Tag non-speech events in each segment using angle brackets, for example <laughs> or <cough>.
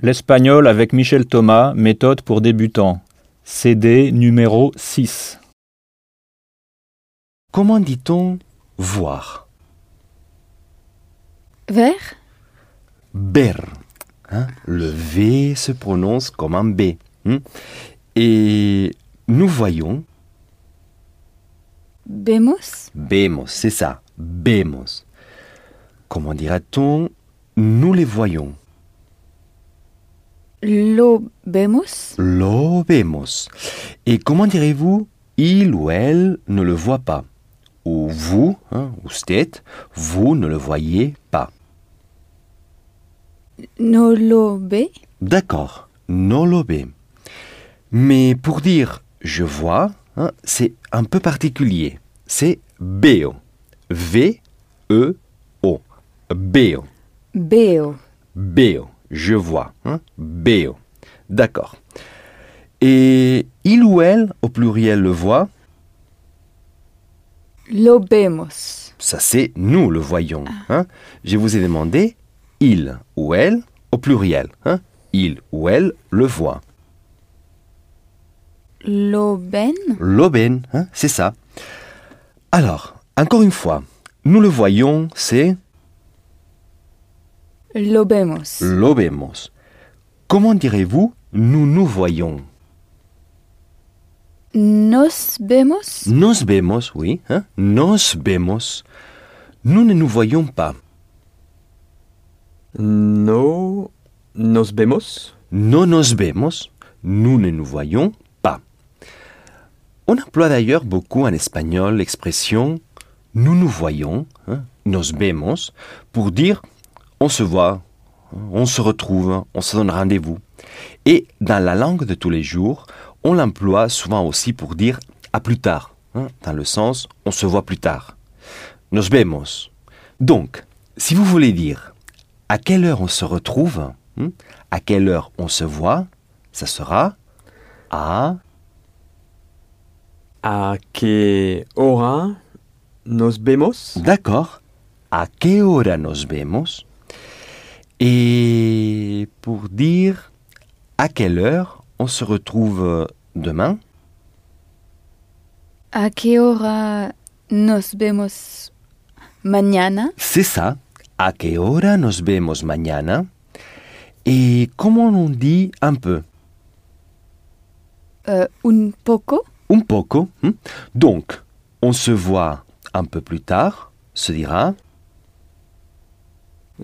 L'espagnol avec Michel Thomas, méthode pour débutants. CD numéro 6. Comment dit-on voir? Ver, Ber. hein, Le V se prononce comme un B. hein? Et nous voyons, vemos, vemos, c'est ça, vemos. Comment dira-t-on nous les voyons? Lo vemos, Lo vemos. Et comment direz-vous il ou elle ne le voit pas? Ou vous, hein, usted, vous ne le voyez pas. no lo ve, D'accord, no lo ve. Mais pour dire je vois, hein, c'est un peu particulier. C'est veo. V-E-O. Veo. veo, Veo. Je vois. Hein, veo. D'accord. Et il ou elle, au pluriel, le voit? Lo vemos, Ça, c'est nous le voyons. hein. Je vous ai demandé il ou elle au pluriel. hein. Il ou elle le voit. lo ven, L'aubaine, hein, c'est ça. Alors, encore une fois, nous le voyons, c'est lo vemos, lo vemos. Comment direz-vous nous nous voyons? Nos vemos, Nos vemos, oui. hein, Nos vemos. Nous ne nous voyons pas. No nos vemos? No nos vemos. Nous ne nous voyons pas. On emploie d'ailleurs beaucoup en espagnol l'expression nous nous voyons, hein, nos vemos, pour dire on se voit, on se retrouve, on se donne rendez-vous. Et dans la langue de tous les jours, on l'emploie souvent aussi pour dire à plus tard, hein, dans le sens on se voit plus tard. Nos vemos. Donc, si vous voulez dire à quelle heure on se retrouve, hein, à quelle heure on se voit, ça sera à A qué hora nos vemos? D'accord. ¿A qué hora nos vemos? Et pour dire à quelle heure on se retrouve demain, a qué hora nos vemos mañana, c'est ça. ¿A qué hora nos vemos mañana? Et comment on dit un peu? euh, un poco, Un poco. hein? Donc, on se voit un peu plus tard, se dira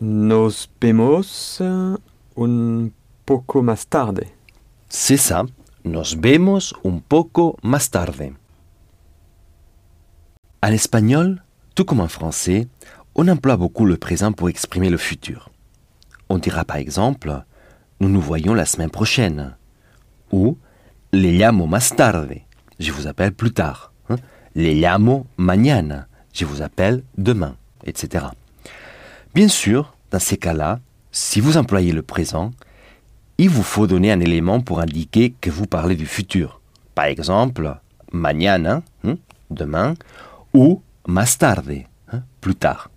Nos vemos un poco más tarde. C'est ça. Nos vemos un poco más tarde. En espagnol, tout comme en français, on emploie beaucoup le présent pour exprimer le futur. On dira par exemple Nous nous voyons la semaine prochaine. Ou Le llamo más tarde. Je vous appelle plus tard. hein. Le llamo mañana. Je vous appelle demain, etc. Bien sûr, dans ces cas-là, si vous employez le présent, il vous faut donner un élément pour indiquer que vous parlez du futur. Par exemple, mañana, hein, demain, ou más tarde, hein, plus tard.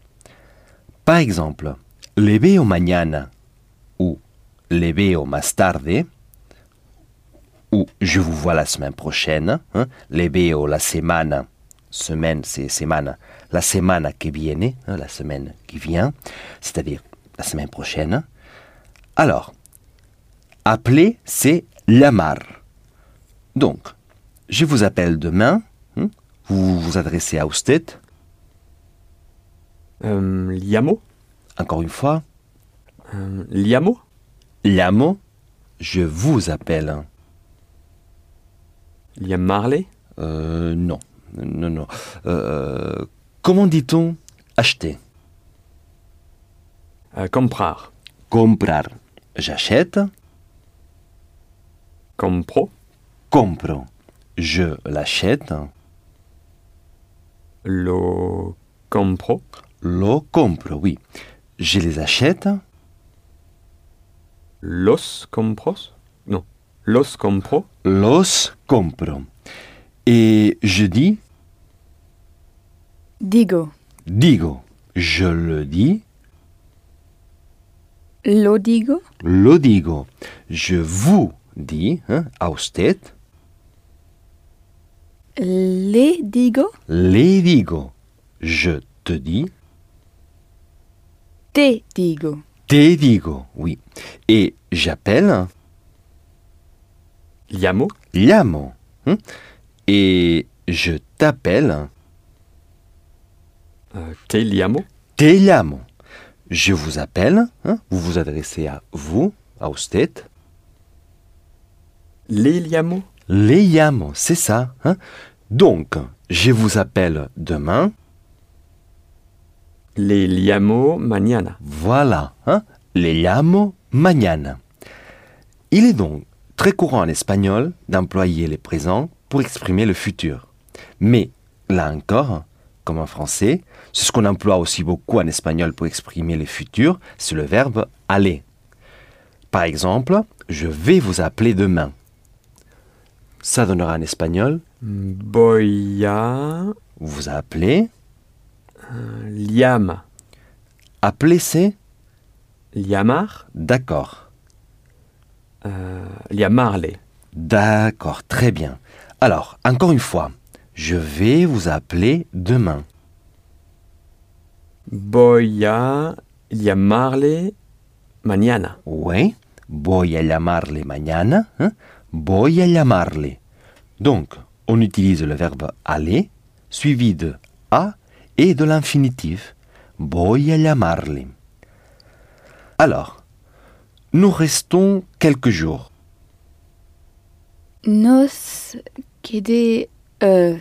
Par exemple, le veo mañana ou le veo más tarde, ou je vous vois la semaine prochaine, hein, le veo la semana, semaine c'est semana, la semana que viene, hein, la semaine qui vient, c'est-à-dire la semaine prochaine. Alors, Appeler, c'est llamar. Donc, je vous appelle demain. hein, Vous vous adressez à usted. Euh, llamo? Encore une fois. Euh, llamo? Llamo. Je vous appelle. Llamarle? Euh, non. Non, non. Euh, comment dit-on acheter? Euh, comprar. Comprar. J'achète. Compro. Compro. Je l'achète. Lo compro. Lo compro, oui. Je les achète. Los compros? Non. Los compro. Los compro. Et je dis digo, digo. Je le dis. Lo digo. Lo digo. Je vous dis, hein, a usted. Le digo. Le digo. Je te dis. Te digo. Te digo, oui. Et j'appelle. Liamo. Llamo. hein. Et je t'appelle. Euh, te liamo. Te. Je vous appelle. hein, Vous vous adressez à vous, a usted. Le liamo. Le c'est ça. hein. Donc, je vous appelle demain. Le liamo mañana. Voilà. Hein? Le llamo mañana. Il est donc très courant en espagnol d'employer les présents pour exprimer le futur. Mais, là encore, comme en français, c'est ce qu'on emploie aussi beaucoup en espagnol pour exprimer le futur, c'est le verbe aller. Par exemple, je vais vous appeler demain. Ça donnera en espagnol Voy a vous appeler. liam. Appeler c'est Liamar. d'accord. euh, liamarle. D'accord, très bien. Alors, encore une fois, je vais vous appeler demain. Voy a llamarle mañana. Oui, voy a llamarle mañana. hein? Voy a llamarle. Donc, on utilise le verbe aller suivi de a et de l'infinitif. Voy a llamarle. Alors, nous restons quelques jours. Nos quede, euh,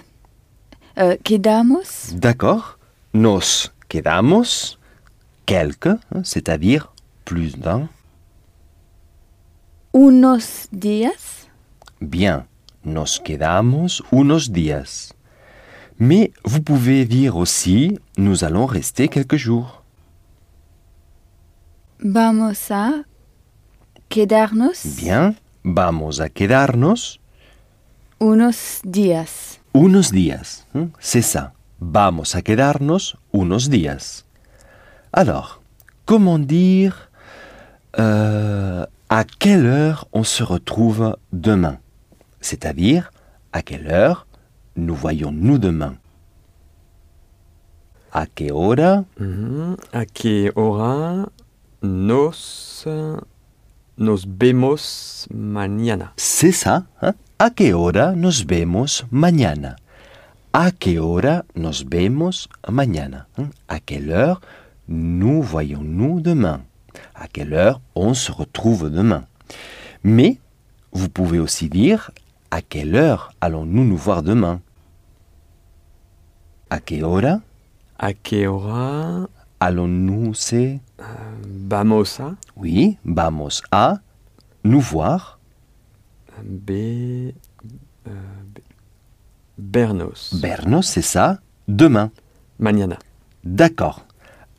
euh, quedamos? D'accord Nos quedamos quelques, hein, c'est-à-dire plus d'un. unos días. Bien, nos quedamos unos días. Mais vous pouvez dire aussi nous allons rester quelques jours. Vamos a quedarnos Bien, vamos a quedarnos unos días. unos días. hein, C'est ça. Vamos a quedarnos unos días. Alors, comment dire euh, à quelle heure on se retrouve demain C'est-à-dire, à quelle heure nous voyons-nous demain ¿A qué hora Mhm. A qué hora nos nos vemos mañana. C'est ça. hein ¿A qué hora nos vemos mañana ¿A qué hora nos vemos mañana? Hein? ¿A quelle heure nous voyons-nous demain? ¿A quelle heure on se retrouve demain? Mais vous pouvez aussi dire ¿A quelle heure allons-nous nous voir demain? ¿A qué hora A qué hora allons-nous c'est vamos a Oui, vamos a nous voir? Euh, vernos vernos, c'est ça, demain. mañana. D'accord.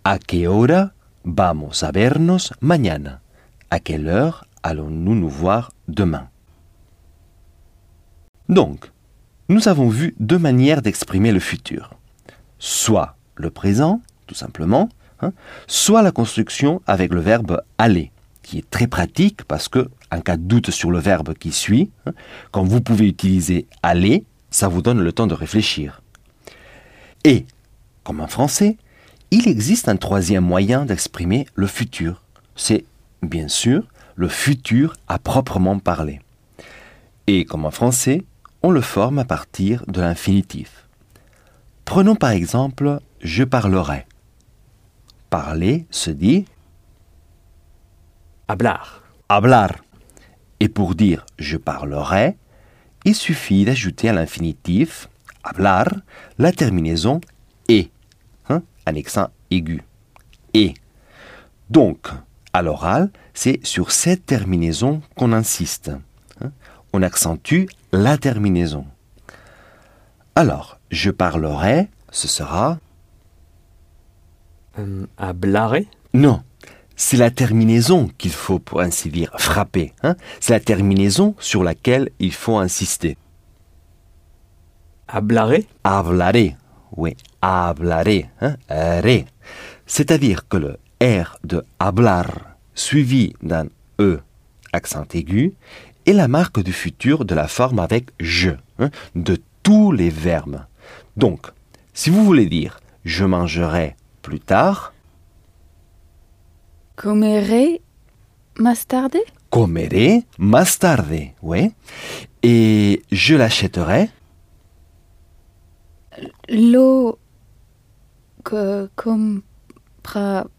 ¿A qué hora vamos a vernos mañana? ¿A quelle heure allons-nous nous voir demain? Donc, nous avons vu deux manières d'exprimer le futur. Soit le présent, tout simplement, hein, soit la construction avec le verbe aller, qui est très pratique parce que, en cas de doute sur le verbe qui suit, hein, quand vous pouvez utiliser aller, ça vous donne le temps de réfléchir. Et, comme en français, il existe un troisième moyen d'exprimer le futur. C'est, bien sûr, le futur à proprement parler. Et comme en français, on le forme à partir de l'infinitif. Prenons par exemple je parlerai. Parler se dit Hablar. hablar. Et pour dire je parlerai, il suffit d'ajouter à l'infinitif hablar la terminaison et, hein, un accent aigu. Et. Donc, à l'oral, c'est sur cette terminaison qu'on insiste. hein. On accentue la terminaison. Alors, je parlerai, ce sera Euh, hablaré. non, c'est la terminaison qu'il faut, pour ainsi dire, frapper. hein. C'est la terminaison sur laquelle il faut insister. Hablaré? Hablaré, oui, hablaré, hein, ré. C'est-à-dire que le R de hablar suivi d'un E accent aigu est la marque du futur de la forme avec je, hein, de tous les verbes. Donc, si vous voulez dire je mangerai plus tard, Comeré más tarde? comeré más tarde, oui. Et je l'achèterai, Lo que compraré?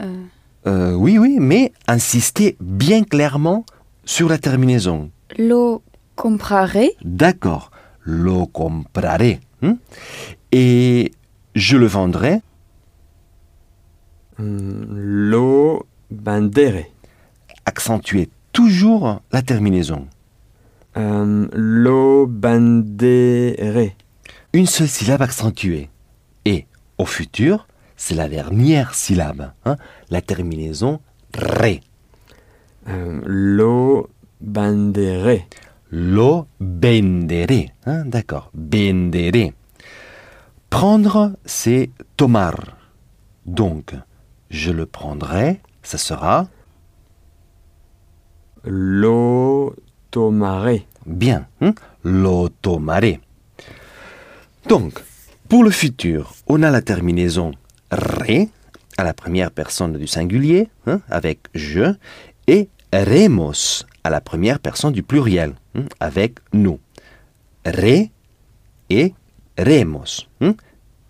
euh, euh, oui, oui, mais insistez bien clairement sur la terminaison. lo compraré? D'accord, lo compraré. hein. Et je le vendrai, Lo vendré. accentuez toujours la terminaison. Hum, lo vendré. Une seule syllabe accentuée. Et au futur, c'est la dernière syllabe, hein, la terminaison ré. Hum, lo vendré. Lo venderé. hein, D'accord, venderé. Prendre, c'est tomar. Donc, je le prendrai, ça sera Lo tomaré. bien. hein, Lo tomaré. Donc, pour le futur, on a la terminaison ré à la première personne du singulier, hein, avec je, et remos à la première personne du pluriel, hein, avec nous. Ré et remos. hein,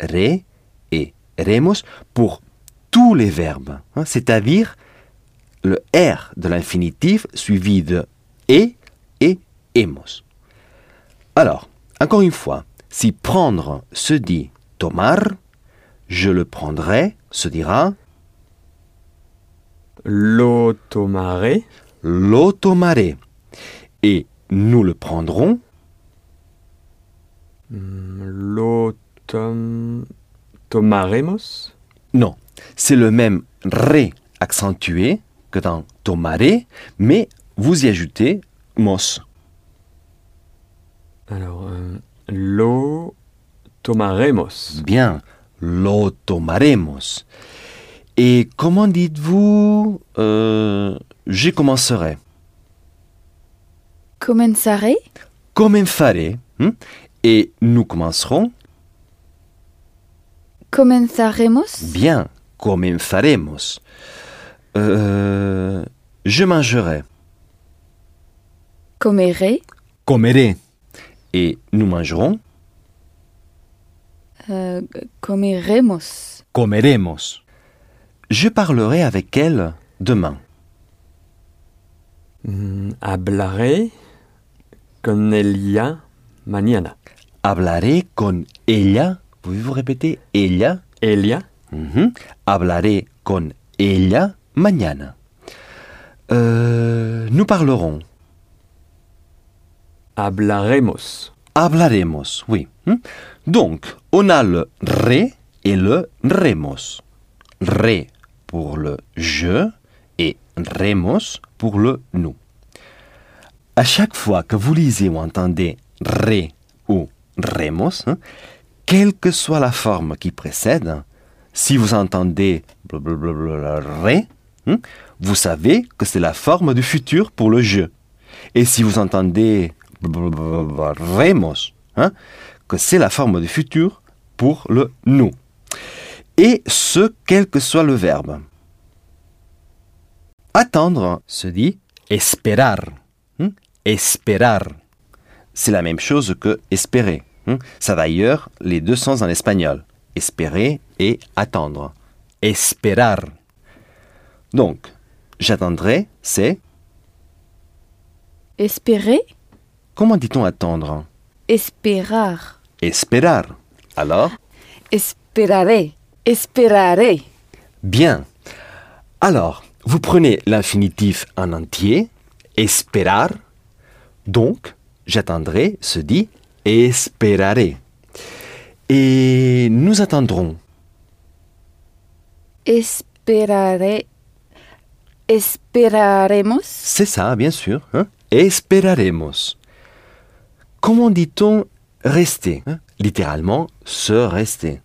Ré et remos pour tous les verbes, hein, c'est-à-dire le R de l'infinitif suivi de et et hemos. Alors, encore une fois, si prendre se dit tomar, je le prendrai se dira Lo tomaré. lo tomaré. Et nous le prendrons Lo tom... tomaremos? Non, c'est le même ré accentué que dans tomaré, mais vous y ajoutez mos. Alors, hum, lo tomaremos. Bien, lo tomaremos. Et comment dites-vous euh, je commencerai? Comenzaré? Comenzaré. hein, Et nous commencerons? Comenzaremos? Bien, comenzaremos. Euh, je mangerai. Comeré. Comeré. Et nous mangerons? euh, comeremos. Comeremos. Je parlerai avec elle demain. Hum, hablaré con ella mañana. Hablaré con ella. Pouvez-vous répéter ella Mhm. Hablaré con ella mañana. Euh, nous parlerons. Hablaremos. Hablaremos, oui. Hmm? Donc, on a le ré et le remos. Ré pour le je et remos pour le nous. À chaque fois que vous lisez ou entendez ré ou remos, hein, quelle que soit la forme qui précède, si vous entendez blablabla hein, vous savez que c'est la forme du futur pour le je. Et si vous entendez remos, hein, que c'est la forme du futur pour le nous. Et ce, quel que soit le verbe. Attendre se dit esperar. hein, Esperar. C'est la même chose que espérer. hein. Ça va ailleurs les deux sens en espagnol. Espérer et attendre. Esperar. Donc, j'attendrai, c'est... Espérer? Comment dit-on attendre? Esperar. Esperar. Alors? Esperaré. Esperaré. Bien. Alors, vous prenez l'infinitif en entier, esperar. Donc, j'attendrai se dit esperaré. Et nous attendrons. Esperaré. Esperaremos? C'est ça, bien sûr. hein. Esperaremos. Comment dit-on rester hein? Littéralement, se rester.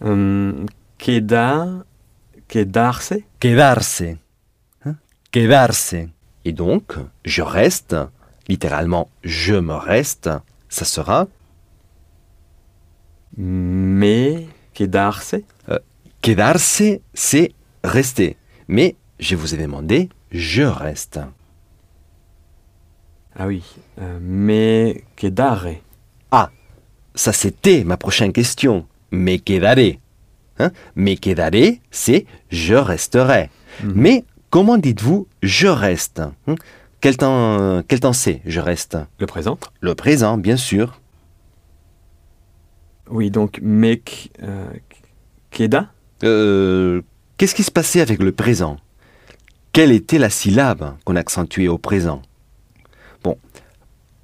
Hum, queda... quedarse, quedarse. Hein? Quedarse. Et donc, je reste, littéralement je me reste, ça sera me quedarse, quedarse, c'est rester. Mais je vous ai demandé je reste. ah oui, euh, me quedare, Ah, ça c'était ma prochaine question. Me quedaré. Hein? Me quedaré, c'est je resterai. Mais comment dites-vous je reste hein? Quel temps, quel temps c'est je reste? Le présent. Le présent, bien sûr. Oui, donc me qu- euh, Euh, Qu'est-ce qui se passait avec le présent? Quelle était la syllabe qu'on accentuait au présent? Bon,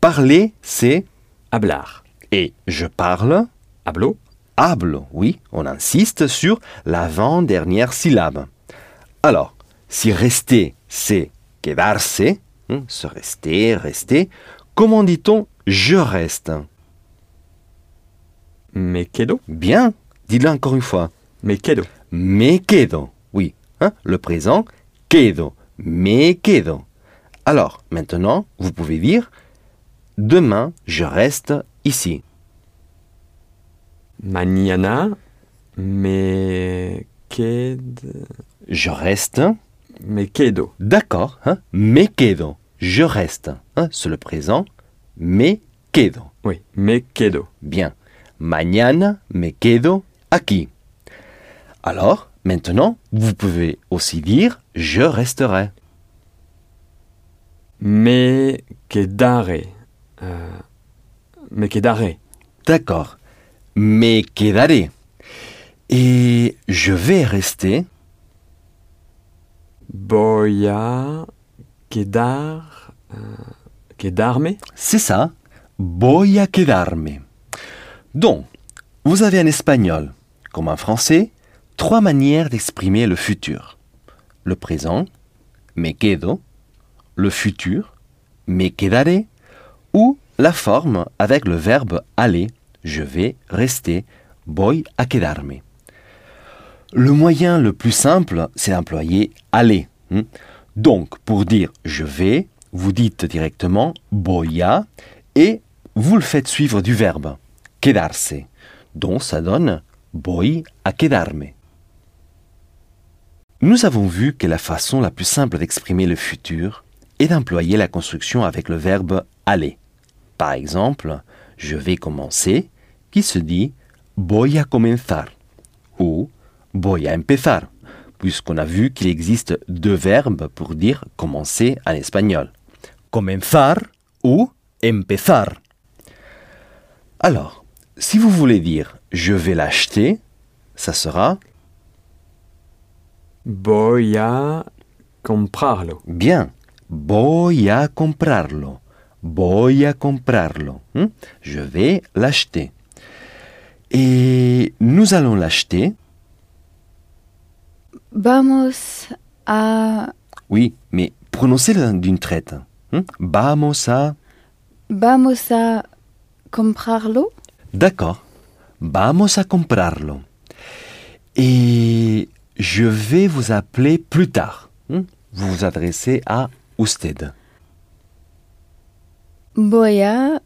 parler, c'est hablar, et je parle, hablo, hablo, oui, on insiste sur l'avant-dernière syllabe. Alors, si rester, c'est quedarse, hein, se rester, rester, comment dit-on je reste? Me quedo, Bien, dis-le encore une fois. me quedo, Me quedo, oui, hein, le présent, quedo, me quedo. Alors, maintenant, vous pouvez dire demain, je reste ici. mañana, me qued, Je reste, me quedo, d'accord, hein, me quedo, je reste. hein, c'est le présent, me quedo. oui, me quedo, Bien. Mañana me quedo aquí. Alors, maintenant, vous pouvez aussi dire je resterai. me quedare, euh, me quedare, D'accord. Me quedaré. Et je vais rester. voy a quedar, euh, quedarme, C'est ça. Voy a quedarme. Donc, vous avez en espagnol, comme en français, trois manières d'exprimer le futur. Le présent, me quedo. Le futur, me quedaré. Ou la forme avec le verbe aller. Je vais rester. Voy a quedarme. Le moyen le plus simple, c'est d'employer aller. hein. Donc, pour dire je vais, vous dites directement voy a et vous le faites suivre du verbe quedarse. Donc, ça donne voy a quedarme. Nous avons vu que la façon la plus simple d'exprimer le futur est d'employer la construction avec le verbe aller. Par exemple, je vais commencer, qui se dit voy a comenzar ou voy a empezar, puisqu'on a vu qu'il existe deux verbes pour dire commencer en espagnol. Comenzar ou empezar. Alors, si vous voulez dire je vais l'acheter, ça sera voy a comprarlo, bien. Voy a comprarlo. Voy a comprarlo. Hmm? Je vais l'acheter. Et nous allons l'acheter. Vamos a. Oui, mais prononcez-le d'une traite. Hmm? Vamos a... Vamos a comprarlo. D'accord. Vamos a comprarlo. Et je vais vous appeler plus tard. Hmm? Vous vous adressez à usted. Voy a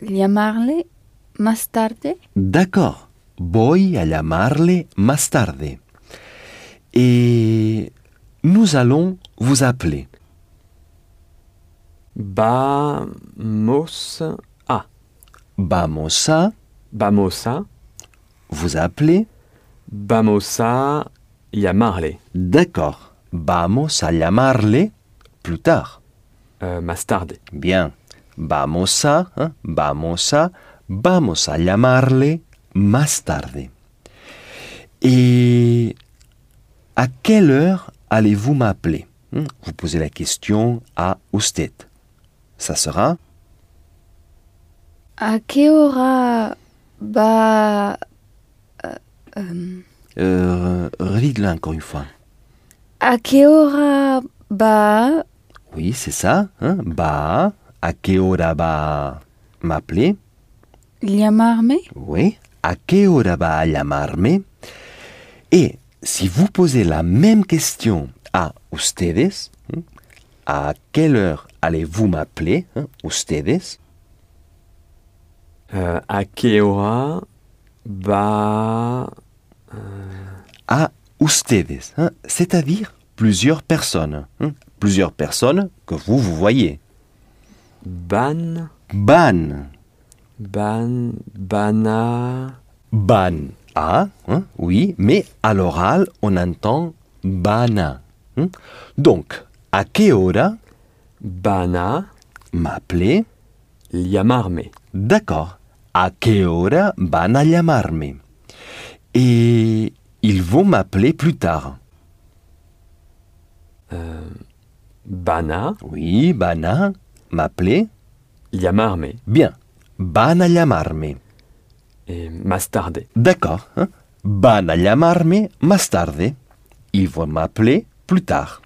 llamarle más tarde. D'accord. Voy a llamarle más tarde. Et nous allons vous appeler. vamos a, Vamos a vamos a, vous appeler. vamos a llamarle, D'accord. Vamos a llamarle plus tard. euh, más tarde, Bien. Vamos a, hein, vamos a, vamos a llamarle más tarde. Et à quelle heure allez-vous m'appeler Hmm, Vous posez la question à usted. Ça sera ¿A qué hora va. eh, em, euh, Redites-le encore une fois. ¿A qué hora va Oui, c'est ça. Hein? Va. À quelle hora va m'appeler? Llamarme? Oui. ¿A qué hora va a llamarme? Et si vous posez la même question à ustedes, hein, à quelle heure allez-vous m'appeler, hein, ustedes? Euh, a hora va... À ustedes, hein, c'est-à-dire plusieurs personnes. hein, plusieurs personnes que vous, vous voyez. Ban... Ban, Ban... Bana... ban, ah, hein, oui, mais à l'oral, on entend bana. hein. Donc, à quelle hora Bana... m'appeler Llamarme. D'accord. ¿A qué hora van a llamarme? Et ils vont m'appeler plus tard. Bana... Oui, van a m'appeler. Llamarme. Bien. Van a llamarme. Et más tarde. D'accord. hein. Van a llamarme más tarde. Ils vont m'appeler plus tard.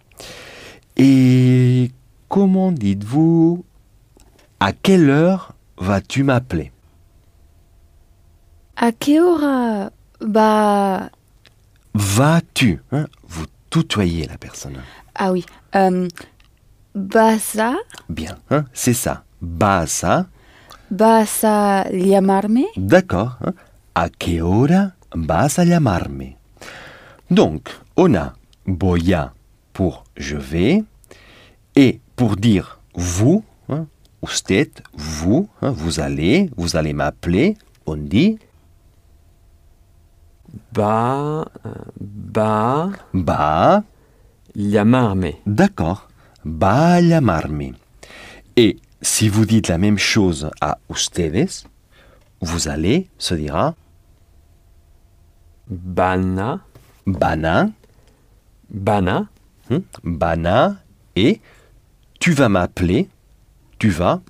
Et comment dites-vous À quelle heure vas-tu m'appeler? ¿A qué hora va... Vas-tu hein, Vous tutoyez la personne. Ah oui. euh, ¿Vas a... Bien, hein, c'est ça. Vas a ¿Vas a llamarme? D'accord. hein. ¿A qué hora vas a llamarme? Donc, on a voy a pour je vais et pour dire vous, hein, usted, vous, hein, vous allez, vous allez m'appeler, on dit Euh, Va... va, Llamarme. d'accord, va a llamarme. Et si vous dites la même chose à ustedes, vous allez se dira Bana... bana, Bana... Hmm, Bana. Et tu vas m'appeler, tu vas,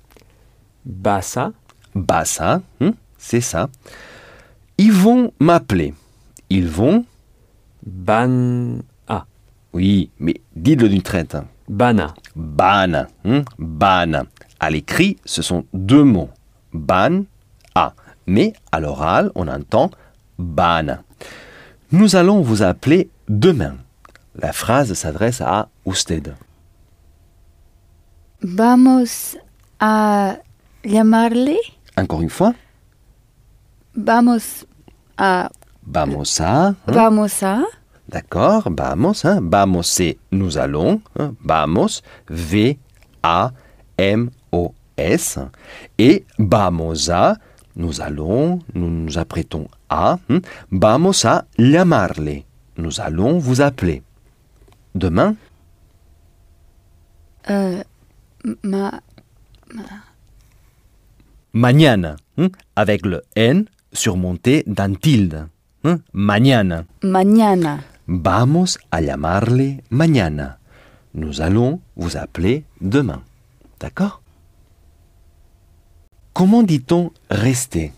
Basa... Bassa, hmm, c'est ça. Ils vont m'appeler. Ils vont, Ban... Ah. oui, mais dites-le d'une traite. hein. Bana. Ban, hmm, ban. À l'écrit, ce sont deux mots. Ban, a. Mais à l'oral, on entend ban. Nous allons vous appeler demain. La phrase s'adresse à usted. ¿Vamos a llamarle? Encore une fois, Vamos a... vamos a. hein, Vamos a... D'accord, vamos, hein? Vamos, c'est nous allons. hein? Vamos, V-A-M-O-S. Et vamos a, nous allons, nous nous apprêtons à. hein? Vamos a llamarle. Nous allons vous appeler. Demain, euh, ma... mañana, hein, avec le N surmonté d'un tilde. Hein. Mañana. Mañana. Vamos a llamarle mañana. Nous allons vous appeler demain. D'accord? Comment dit-on rester?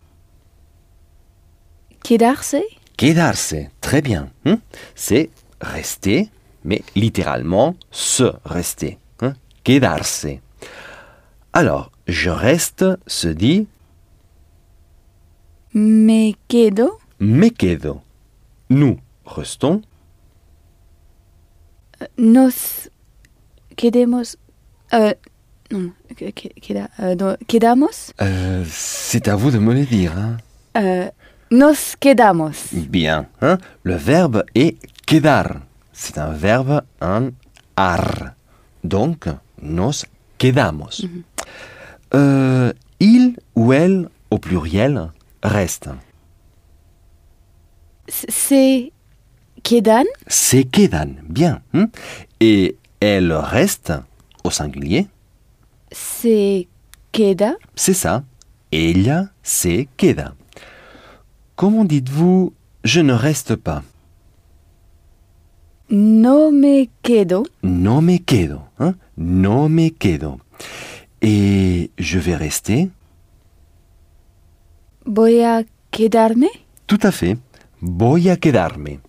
Quedarse? Quedarse. Très bien. hein. C'est rester, mais littéralement se rester. hein. Quedarse. Alors, je reste se dit Me quedo? Me quedo. Nous restons. Nos quedemos... euh, non, que- que- queda- euh, quedamos? Euh, c'est à vous de me le dire. hein. Euh, nos quedamos. Bien. hein. Le verbe est quedar. C'est un verbe en ar. Donc, nos quedamos. Euh, il ou elle, au pluriel, reste. Se quedan? Se quedan. Bien. hein. Et elle reste, au singulier, Se queda? c'est ça. Ella se queda. Comment dites-vous je ne reste pas? No me quedo. No me quedo. hein. No me quedo. Et je vais rester? Voy a quedarme? Tout à fait. Voy a quedarme.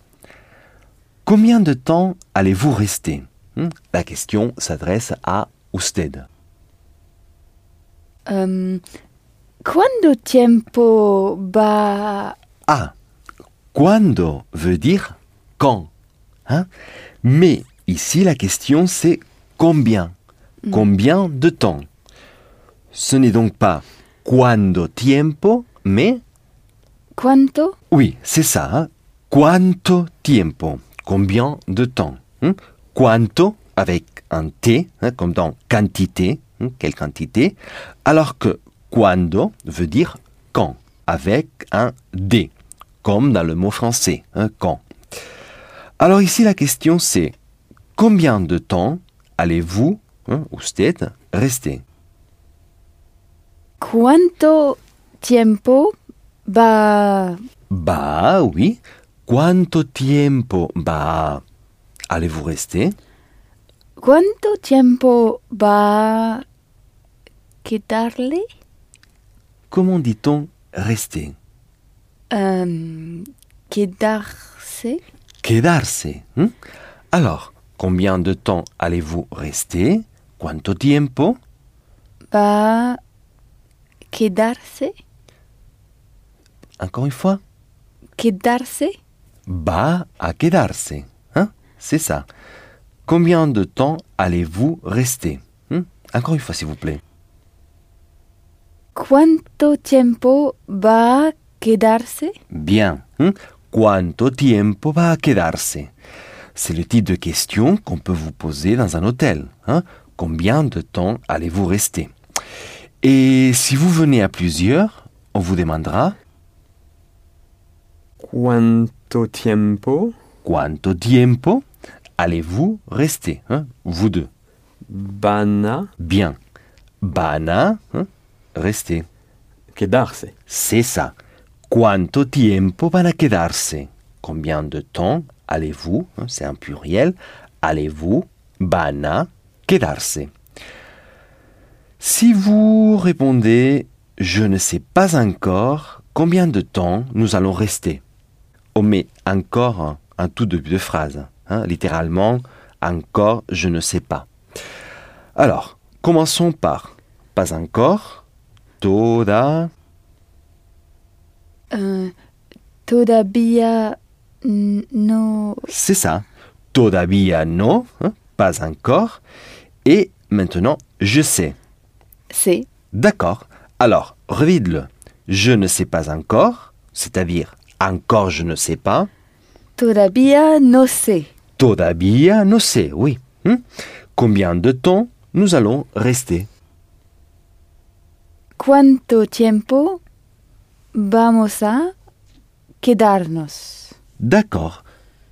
Combien de temps allez-vous rester? Hmm, La question s'adresse à usted. Um, ¿Cuánto tiempo va? Ah, cuando veut dire quand? hein? Mais ici, la question c'est combien? Combien de temps? Ce n'est donc pas quando tiempo, mais Quanto? Oui, c'est ça. hein. Quanto tiempo? Combien de temps? Hein? Quanto avec un T, hein, comme dans quantité, hein, quelle quantité, alors que quando veut dire quand, avec un D, comme dans le mot français, hein, quand. Alors ici, la question c'est combien de temps allez-vous, usted, rester? Quanto tiempo va Bah oui. Quanto tiempo bah allez-vous rester? Quanto tiempo va quedarle Comment dit-on rester? Euh, quedarse? Quedarse. hein? Alors, combien de temps allez-vous rester? Quanto tiempo? Va quedarse? Encore une fois quedarse? Va a quedarse. Hein? C'est ça. Combien de temps allez-vous rester Hein? Encore une fois, s'il vous plaît. Quanto tiempo va quedarse? Bien. hein? Quanto tiempo va a quedarse? C'est le type de question qu'on peut vous poser dans un hôtel. hein? Combien de temps allez-vous rester? Et si vous venez à plusieurs, on vous demandera Quanto tiempo? Quanto tiempo allez-vous rester hein Vous deux? Bana Bien. Bana, hein rester. quedarse. C'est ça. Quanto tiempo van a quedarse? Combien de temps allez-vous, hein, c'est un pluriel, allez-vous, van a quedarse? Si vous répondez je ne sais pas encore combien de temps nous allons rester, on met encore un, tout début de phrase, hein, littéralement encore je ne sais pas. Alors, commençons par pas encore, toda, Euh, todavía no C'est ça. Todavía no, hein, pas encore. Et maintenant, je sais. sé D'accord. Alors, revide-le. Je ne sais pas encore, c'est-à-dire encore je ne sais pas. todavía no sé Todavía no sé, oui. Hein. Combien de temps nous allons rester? Cuánto tiempo vamos a quedarnos? D'accord.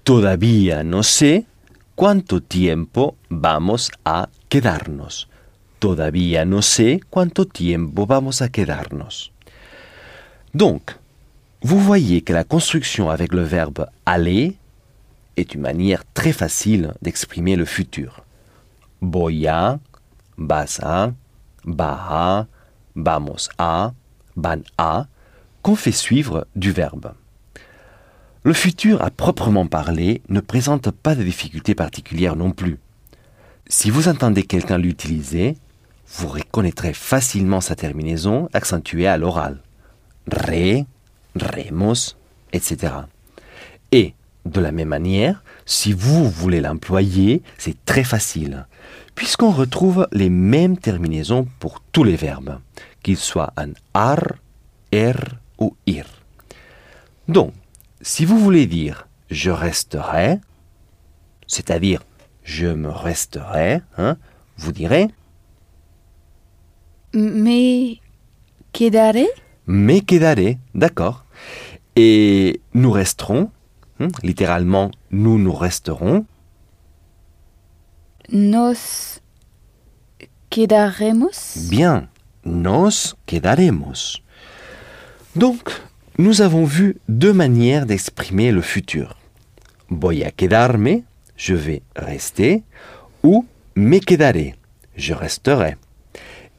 Todavía no sé cuánto tiempo vamos a quedarnos. Todavía no sé cuánto tiempo vamos a quedarnos. Donc, vous voyez que la construction avec le verbe aller est une manière très facile d'exprimer le futur. Voy a, vas a, va a, vamos a, van a, qu'on fait suivre du verbe. Le futur à proprement parler ne présente pas de difficultés particulières non plus. Si vous entendez quelqu'un l'utiliser, vous reconnaîtrez facilement sa terminaison accentuée à l'oral. Re, remos, etc. Et, de la même manière, si vous voulez l'employer, c'est très facile, puisqu'on retrouve les mêmes terminaisons pour tous les verbes, qu'ils soient en ar, er ou ir. Donc, si vous voulez dire je resterai, c'est-à-dire je me resterai, hein, vous direz quedaré me quedaré, d'accord. Et nous resterons, hein, littéralement nous nous resterons, nos quedaremos? Bien, nos quedaremos. Donc, nous avons vu deux manières d'exprimer le futur. Voy a quedarme, je vais rester, ou me quedaré, je resterai.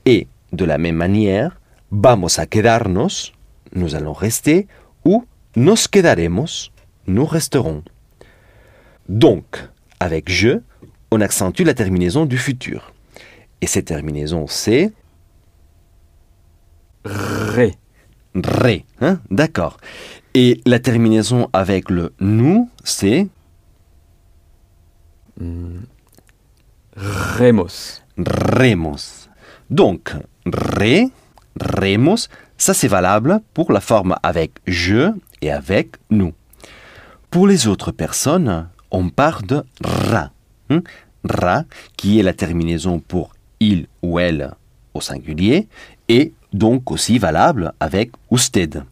Et de la même manière, vamos a quedarnos, nous allons rester, ou nos quedaremos, nous resterons. Donc, avec je, on accentue la terminaison du futur. Et cette terminaison, c'est Re. ré. Hein D'accord. Et la terminaison avec le nous, c'est. Remos. Remos. Donc, re, remos, ça c'est valable pour la forme avec je et avec nous. Pour les autres personnes, on part de ra. hein, Ra, qui est la terminaison pour il ou elle au singulier, et donc aussi valable avec usted.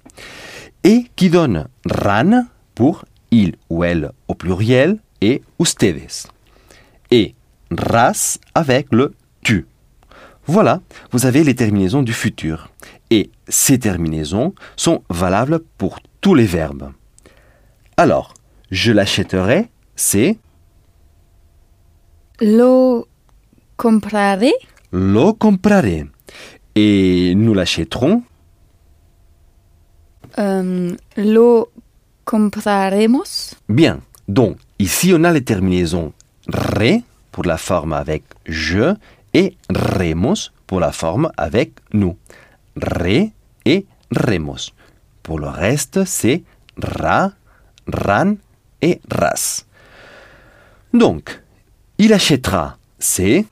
Et qui donne ran pour il ou elle au pluriel et ustedes. Et ras avec le tu. Voilà, vous avez les terminaisons du futur. Et ces terminaisons sont valables pour tous les verbes. Alors, je l'achèterai, c'est Lo compraré? lo compraré. Et nous l'achèterons, Euh, lo compraremos? bien. Donc, ici, on a les terminaisons re pour la forme avec je et remos pour la forme avec nous. Re et remos. Pour le reste, c'est ra, ran et ras. Donc, il achètera, c'est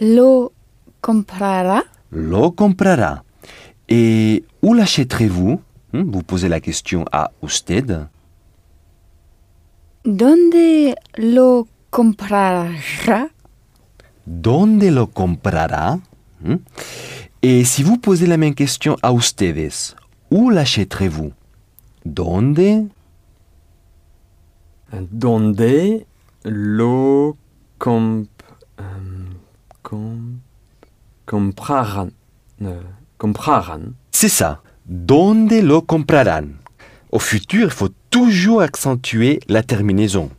Lo comprará. lo comprará. Et où l'achèterez-vous? Hmm, Vous posez la question à usted. ¿Dónde lo comprará? ¿Dónde lo comprará? Hmm. Et si vous posez la même question à ustedes, où l'achèterez-vous? ¿Dónde? Donde lo comp, com- compraran. euh, compraran. C'est ça. ¿Dónde lo comprarán? Au futur, il faut toujours accentuer la terminaison,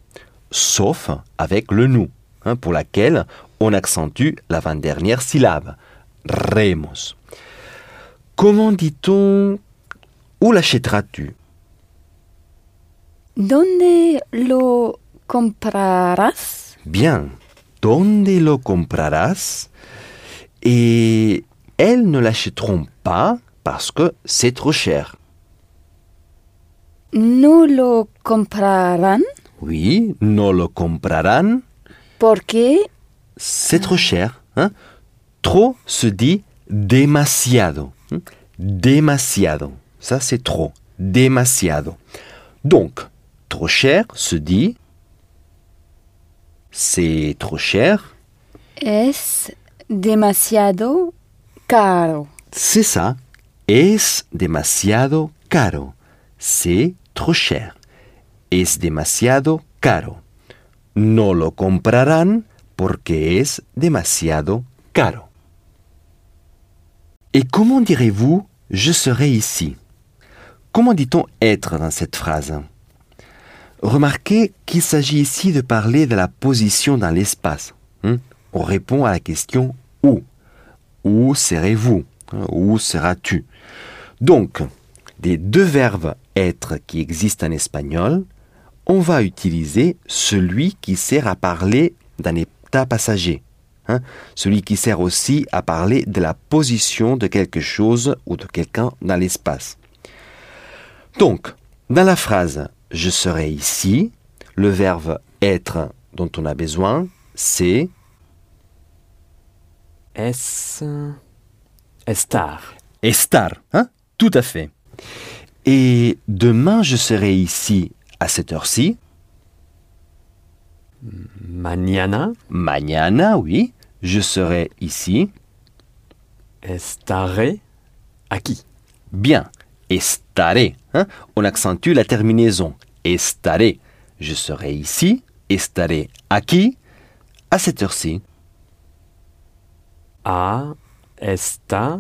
sauf avec le nous, hein, pour laquelle on accentue l'avant-dernière syllabe. Remos. Comment dit-on Où l'achèteras-tu? ¿Dónde lo comprarás? Bien. ¿Dónde lo comprarás? Et elles ne l'achèteront pas parce que c'est trop cher. No lo comprarán? Oui, no lo comprarán. Porque C'est trop cher. hein? Trop se dit demasiado. hein? Demasiado. Ça, c'est trop. Demasiado. Donc, trop cher se dit c'est trop cher. es demasiado caro. C'est ça. Es demasiado caro. C'est trop cher. Es demasiado caro. No lo comprarán porque es demasiado caro. Et comment direz-vous je serai ici? Comment dit-on être dans cette phrase? Remarquez qu'il s'agit ici de parler de la position dans l'espace. hein? On répond à la question où. Où serez-vous? hein, Où seras-tu? Donc, des deux verbes être qui existent en espagnol, on va utiliser celui qui sert à parler d'un état passager. hein, celui qui sert aussi à parler de la position de quelque chose ou de quelqu'un dans l'espace. Donc, dans la phrase je serai ici, le verbe être dont on a besoin, c'est Es. Estar. estar. Hein? Tout à fait. Et demain, je serai ici à cette heure-ci. Mañana? Mañana, oui, je serai ici. estaré aquí. Bien. Estaré. hein On accentue la terminaison. Estaré. Je serai ici. Estaré aquí à cette heure-ci. A esta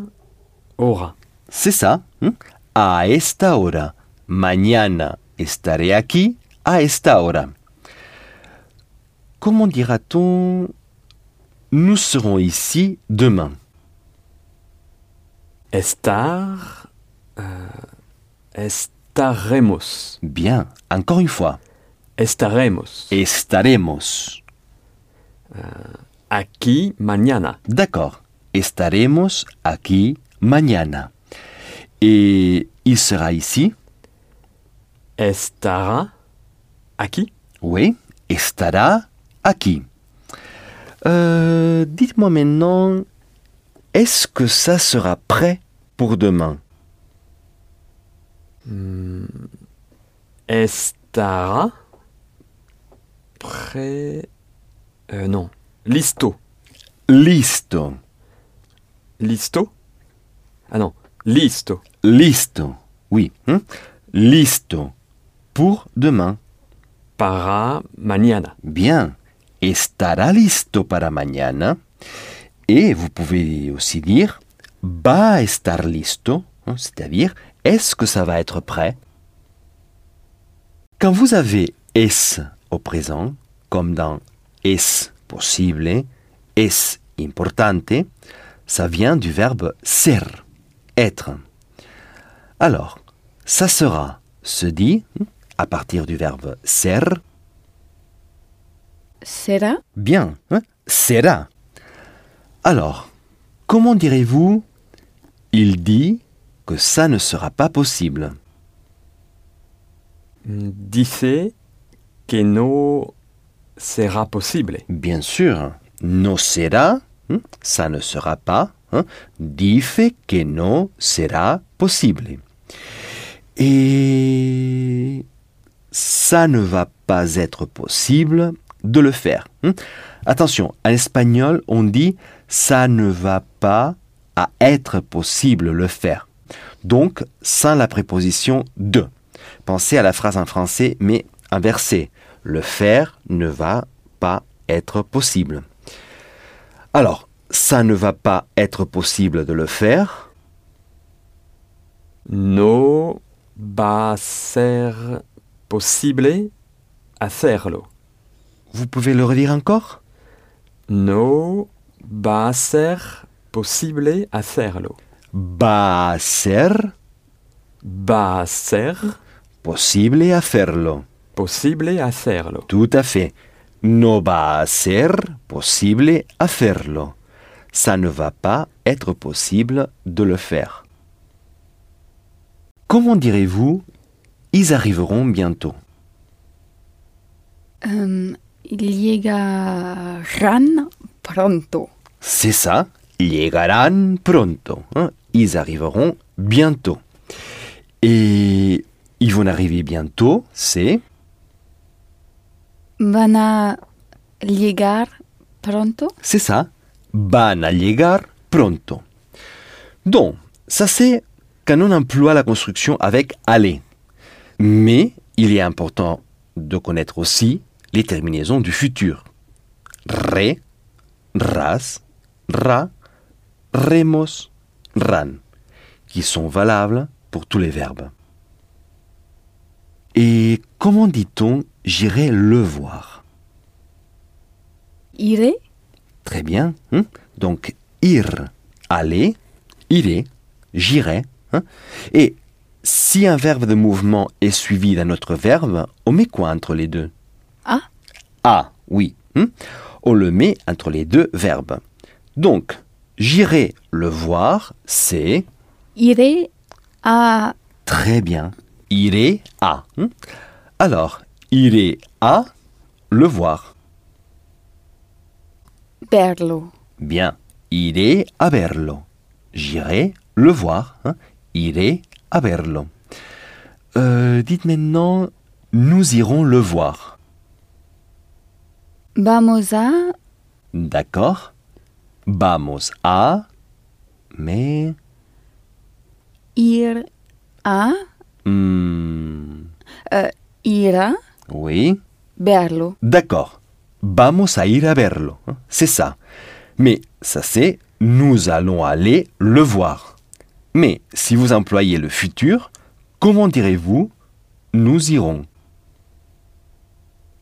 hora. C'est ça. hein A esta hora. Mañana estaré aquí a esta hora. Comment dira-t-on Nous serons ici demain? Estar. euh, estaremos. Bien. Encore une fois. Estaremos. Estaremos. Aquí mañana. D'accord. Estaremos aquí mañana. Et il sera ici? Estará aquí. Oui. estará aquí. Euh, Dites-moi maintenant, est-ce que ça sera prêt pour demain? Estará. Prêt? Euh, non. Listo. Listo, Listo? Ah non. Listo. listo, oui, hein? listo, pour demain. Para mañana. Bien, estará listo para mañana. Et vous pouvez aussi dire va estar listo, hein, c'est-à-dire est-ce que ça va être prêt? Quand vous avez es au présent, comme dans es posible, es importante, ça vient du verbe ser, être. Alors, ça sera se dit hein, à partir du verbe ser, Será? Bien, hein, sera. Alors, comment direz-vous Il dit que ça ne sera pas possible? Dice que no será posible. Bien sûr, no será, hein, ça ne sera pas. hein, dice que no será posible. Et ça ne va pas être possible de le faire. hein. Attention, en espagnol, on dit ça ne va pas à être possible le faire. Donc, sans la préposition de. Pensez à la phrase en français, mais inversée. Le faire ne va pas être possible. Alors, ça ne va pas être possible de le faire. No va ser posible hacerlo. Vous pouvez le redire encore? No va a ser posible hacerlo. Va a ser? Va a ser posible hacerlo. posible hacerlo. Tout à fait. No va a ser posible hacerlo. Ça ne va pas être possible de le faire. Comment direz-vous Ils arriveront bientôt. Llegarán pronto. C'est ça. Llegarán pronto. hein. Ils arriveront bientôt. Et ils vont arriver bientôt, c'est? Van a llegar pronto? C'est ça. Van a llegar pronto. Donc, ça c'est quand on emploie la construction avec aller. Mais il est important de connaître aussi les terminaisons du futur. Re, ras, ra, remos, ran, qui sont valables pour tous les verbes. Et comment dit-on j'irai le voir Iré. Très bien. hein? Donc, ir, aller, irai, j'irai. hein? Et si un verbe de mouvement est suivi d'un autre verbe, on met quoi entre les deux? A. Ah, oui. hein. On le met entre les deux verbes. Donc, j'irai le voir, c'est Iré a très bien. Irai à. hein. Alors, irai à le voir. verlo. Bien. Iré a verlo. J'irai le voir. hein? Iré a verlo. Euh, dites maintenant, nous irons le voir. Vamos a D'accord Vamos a. Mais. ir a hmm, ir a oui. verlo. D'accord. Vamos a ir a verlo. hein. C'est ça. Mais ça c'est nous allons aller le voir. Mais si vous employez le futur, comment direz-vous nous irons?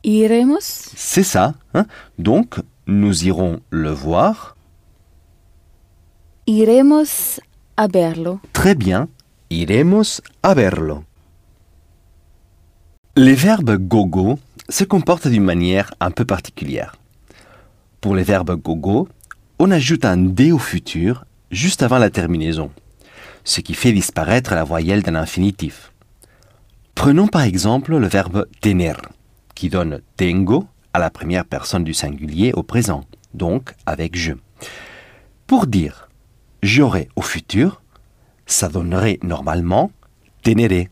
Iremos? C'est ça. hein? Donc nous irons le voir. iremos a verlo. Très bien. Iremos a verlo. Les verbes gogo se comportent d'une manière un peu particulière. Pour les verbes gogo, on ajoute un D au futur juste avant la terminaison, ce qui fait disparaître la voyelle d'un infinitif. Prenons par exemple le verbe tener, qui donne tengo, à la première personne du singulier au présent, donc avec je. Pour dire j'aurai au futur, ça donnerait normalement teneré.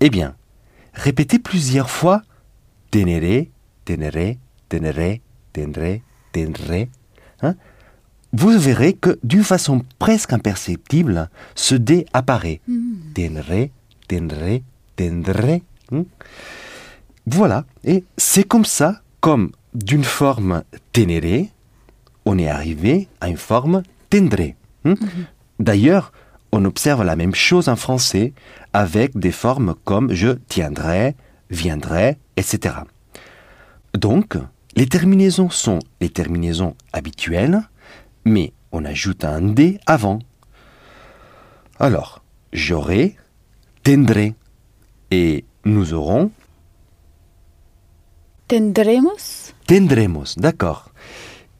Eh bien, répétez plusieurs fois teneré, teneré, teneré, teneré, teneré. Hein Vous verrez que d'une façon presque imperceptible, ce D apparaît. Teneré, teneré, teneré. hein voilà, et c'est comme ça, comme d'une forme ténéré, on est arrivé à une forme tendré. hein. D'ailleurs, on observe la même chose en français avec des formes comme je tiendrai, viendrai, etc. Donc, les terminaisons sont les terminaisons habituelles, mais on ajoute un D avant. Alors, j'aurai, tendré, et nous aurons Tendremos? Tendremos, d'accord.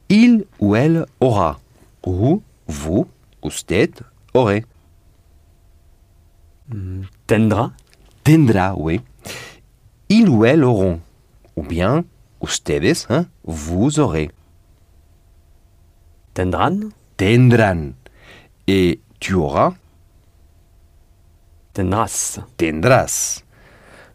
Il ou elle aura. Ou vous, usted, aurez. Tendra? Tendra, oui. Il ou elle auront. Ou bien, ustedes, hein, vous aurez. Tendran? Tendrán. Et tu auras, Tendras. tendrás.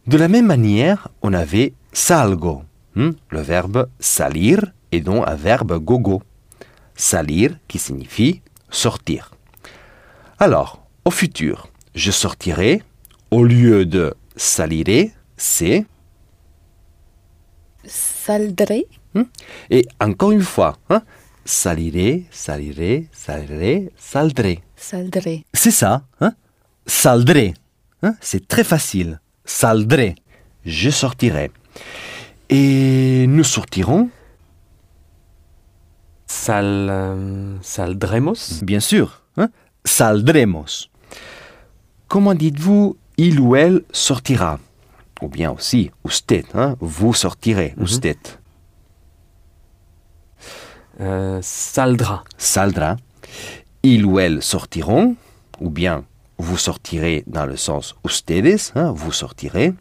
De la même manière, on avait salgo, hein, le verbe salir et donc un verbe gogo. Salir qui signifie sortir. Alors, au futur, je sortirai, au lieu de saliré, c'est, Saldré. et encore une fois, hein, saliré, saliré, saliré, saldré. Saldré. C'est ça, hein? Saldré. Hein? C'est très facile. Saldré. Je sortirai. Et nous sortirons, Sal. euh, saldremos? bien sûr. Hein? Saldremos. Comment dites-vous il ou elle sortira? Ou bien aussi usted. Hein? Vous sortirez. Usted. Euh, saldra. Saldra. Il ou elle sortiront. Ou bien vous sortirez dans le sens ustedes. Hein vous sortirez.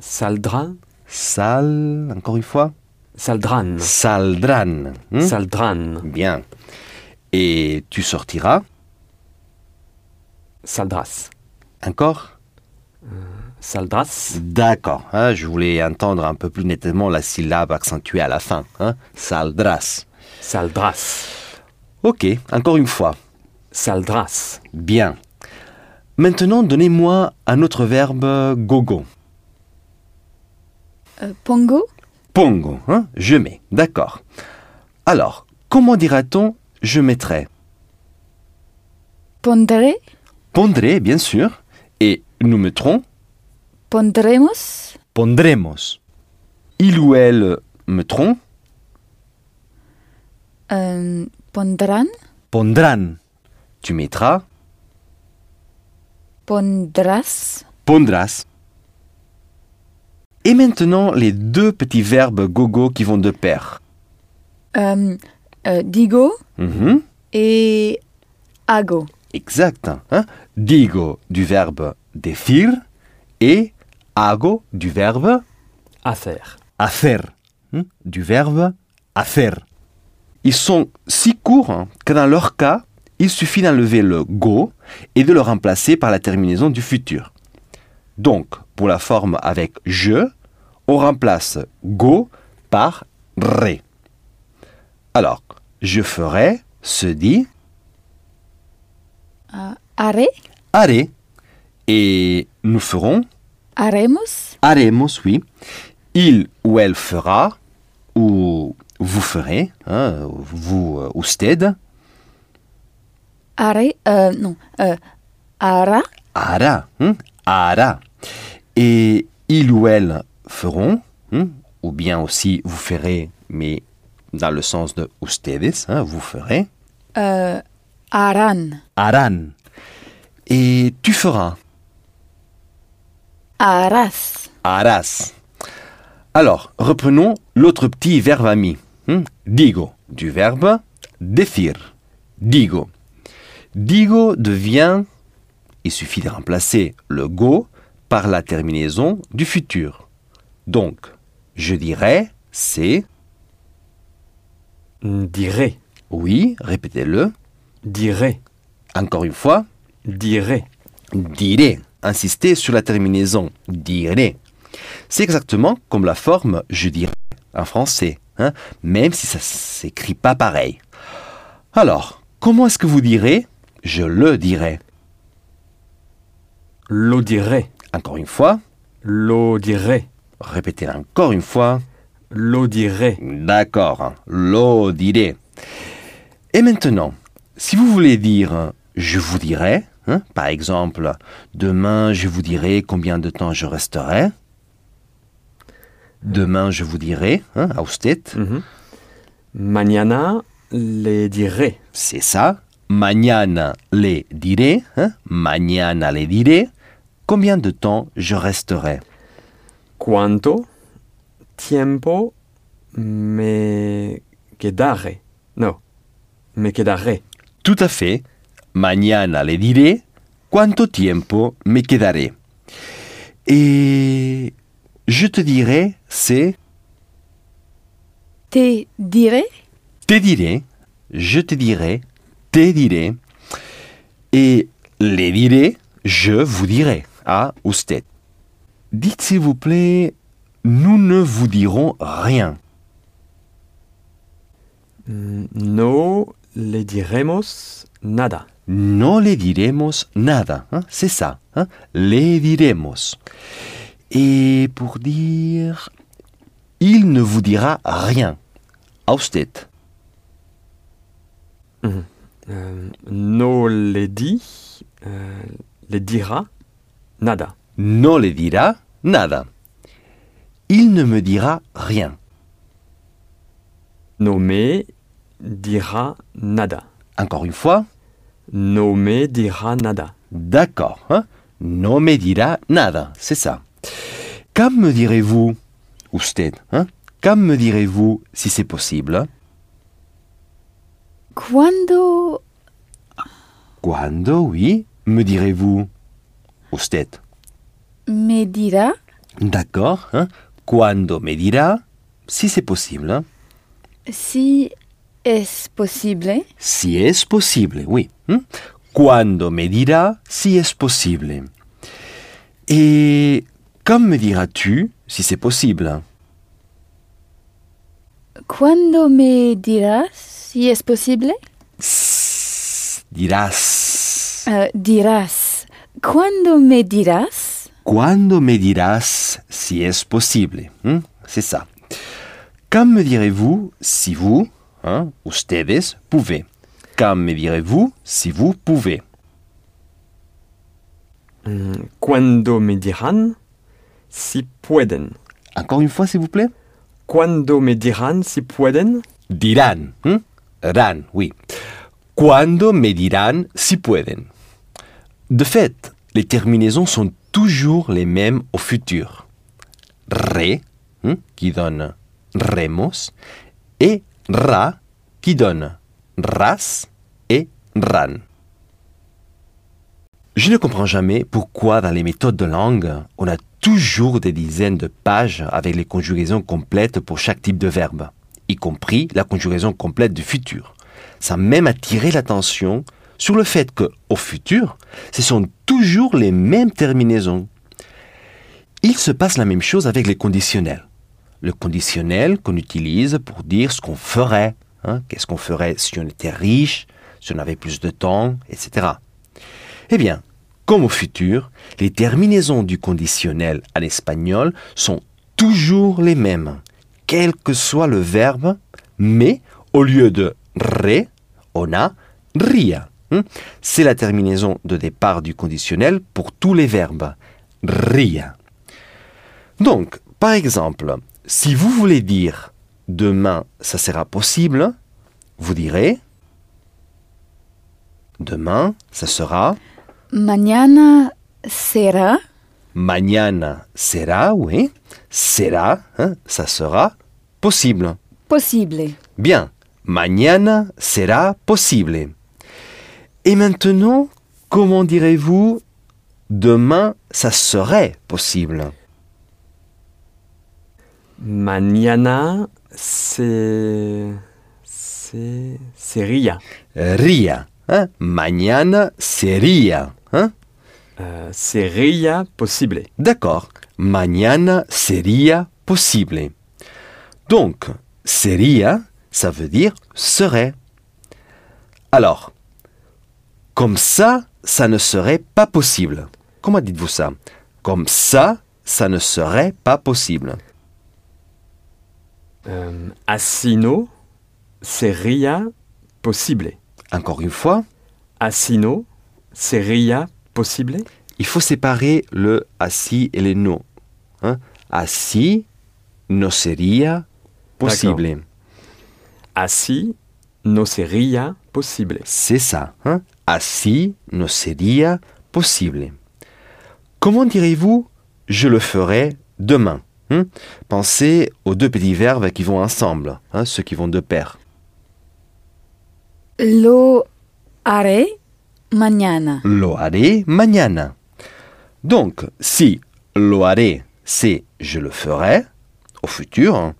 Saldra. Sal. Encore une fois. Saldran. Saldran. hein Saldran. Bien. Et tu sortiras Saldras. encore Saldras. D'accord. hein, je voulais entendre un peu plus nettement la syllabe accentuée à la fin. Hein, saldras. Saldras. Ok, encore une fois. Saldras. Bien. Maintenant, donnez-moi un autre verbe gogo. Euh, pongo. Pongo, hein, je mets. D'accord. Alors, comment dira-t-on je mettrai? Pondré. Pondré, bien sûr. Et nous mettrons Pondremos? pondremos. Il ou elle mettront Euh, pondrán. pondrán. Tu mettras? Pondrás. pondrás. Et maintenant, les deux petits verbes gogo qui vont de pair. Euh, euh, digo Mhm, et hago. Exact. hein. Digo du verbe decir et hago du verbe Hacer. hacer. hein, Du verbe hacer. Ils sont si courts hein, que dans leur cas, il suffit d'enlever le go et de le remplacer par la terminaison du futur. Donc, pour la forme avec je, on remplace go par ré. Alors, je ferai se dit Ah, haré. haré et nous ferons Haremos. haremos, oui. Il ou elle fera ou vous ferez, hein, vous, euh, usted. Euh, non. Euh, hará. hará, hein, hará. Et il ou elle feront, hein, ou bien aussi vous ferez, mais dans le sens de ustedes, hein, vous ferez, Euh, harán. harán. Et tu feras, Harás. harás. Alors, reprenons l'autre petit verbe ami. hein, Digo, du verbe decir. Digo. Digo devient, il suffit de remplacer le go par la terminaison du futur. Donc, je dirais, c'est... Dirait. Oui, répétez-le. Dirait. Encore une fois, Dirait. dirait. Insistez sur la terminaison dirait. C'est exactement comme la forme je dirais en français, hein, même si ça s'écrit pas pareil. Alors, comment est-ce que vous direz Je le dirais? Lo dirait. Encore une fois, Lo dirait. répétez encore une fois. Lo dirait. D'accord, hein, lo. Et maintenant, si vous voulez dire je vous dirai, hein, par exemple, demain je vous dirai combien de temps je resterai. Demain je vous dirai, hein, à usted, Mhm. Mañana le dirait. c'est ça. Mañana le diré, hein, mañana le diré. Combien de temps je resterai? ¿Cuánto tiempo me quedaré? No, me quedaré. Tout à fait. Mañana le diré cuánto tiempo me quedaré. Et je te dirai, c'est Te diré? Te diré, je te dirai, te diré. Et les diré, je vous dirai, à usted. Dites s'il vous plaît, nous ne vous dirons rien. No le diremos nada. No le diremos nada. hein, C'est ça. hein, Le diremos. Et pour dire, il ne vous dira rien. À usted. Euh, no le di, euh, le dira nada. No le dira nada. Il ne me dira rien. No me dira nada. Encore une fois, No me dira nada. d'accord. hein, No me dira nada. C'est ça. Quand me direz-vous, usted, hein, quand me direz-vous si c'est possible? Cuando? Quando, oui, me direz-vous Usted. me dirá? D'accord. Hein? Quando me dira si c'est possible. hein? si es posible Si es posible, oui. hein. Quando me dira si es posible. Et quand me diras-tu si c'est possible? Cuando me dirás si es posible S- Dirás. Euh, dirás me dirás Quando me dirás si es posible. hein. C'est ça. Quand me direz-vous si vous, hein, ustedes, pouvez Quand me direz-vous si vous pouvez? Cuando me dirán si pueden. Encore une fois, s'il vous plaît? Cuando me dirán si pueden? Dirán. hein? Ran, oui. Cuando me dirán si pueden? De fait, les terminaisons sont toujours les mêmes au futur. Re, hein, qui donne remos, et ra, qui donne ras et ran. Je ne comprends jamais pourquoi dans les méthodes de langue, on a toujours des dizaines de pages avec les conjugaisons complètes pour chaque type de verbe, y compris la conjugaison complète du futur. Ça a même attiré l'attention sur le fait que, au futur, ce sont toujours les mêmes terminaisons. Il se passe la même chose avec les conditionnels. Le conditionnel qu'on utilise pour dire ce qu'on ferait, hein, qu'est-ce qu'on ferait si on était riche, si on avait plus de temps, etc. Eh bien, comme au futur, les terminaisons du conditionnel en espagnol sont toujours les mêmes, quel que soit le verbe, mais au lieu de re, on a ria. hein. C'est la terminaison de départ du conditionnel pour tous les verbes. Ria. Donc, par exemple, si vous voulez dire demain ça sera possible, vous direz demain ça sera Mañana será Mañana será, oui. Será, hein, ça sera possible. posible. Bien. Mañana será posible. Et maintenant, comment direz-vous demain ça serait possible? Mañana se... se... sería. Ría. hein. Mañana sería. hein. Euh, sería posible. D'accord. Mañana sería posible. Donc, sería, ça veut dire serait. Alors, comme ça, ça ne serait pas possible. Comment dites-vous ça? Comme ça, ça ne serait pas possible. Euh, así no sería posible. Encore une fois, Así no sería posible. il faut séparer le así et le no. Hein? Así no sería posible. Así no sería posible. C'est ça. Hein? Así no sería posible. Comment direz-vous je le ferai demain? Hein? Pensez aux deux petits verbes qui vont ensemble, hein, ceux qui vont de pair. Lo haré mañana. Lo haré mañana. Donc, si lo haré, c'est je le ferai au futur, hein,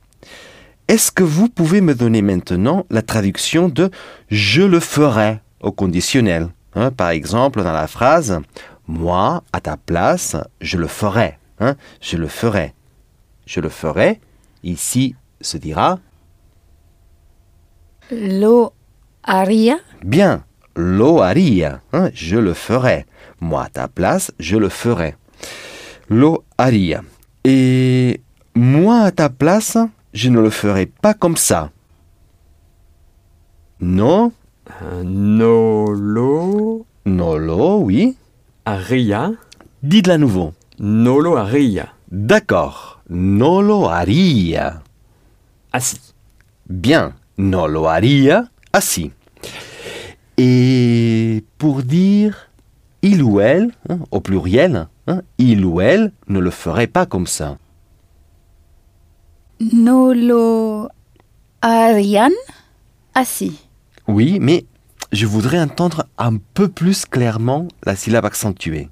est-ce que vous pouvez me donner maintenant la traduction de je le ferai au conditionnel hein? Par exemple, dans la phrase moi, à ta place, je le ferai. hein, je le ferai. Je le ferai. Ici se dira Lo haría Bien, lo haría, hein, je le ferai. Moi, à ta place, je le ferai. Lo haría. Et moi, à ta place, je ne le ferai pas comme ça. Non, Euh, no lo no lo, oui. haría. Dites-le à nouveau. No lo haría. D'accord, no lo haría. Así. Bien, no lo haría así. Et pour dire il ou elle, hein, au pluriel, hein, il ou elle ne le ferait pas comme ça. no lo harían así. Oui, mais je voudrais entendre un peu plus clairement la syllabe accentuée.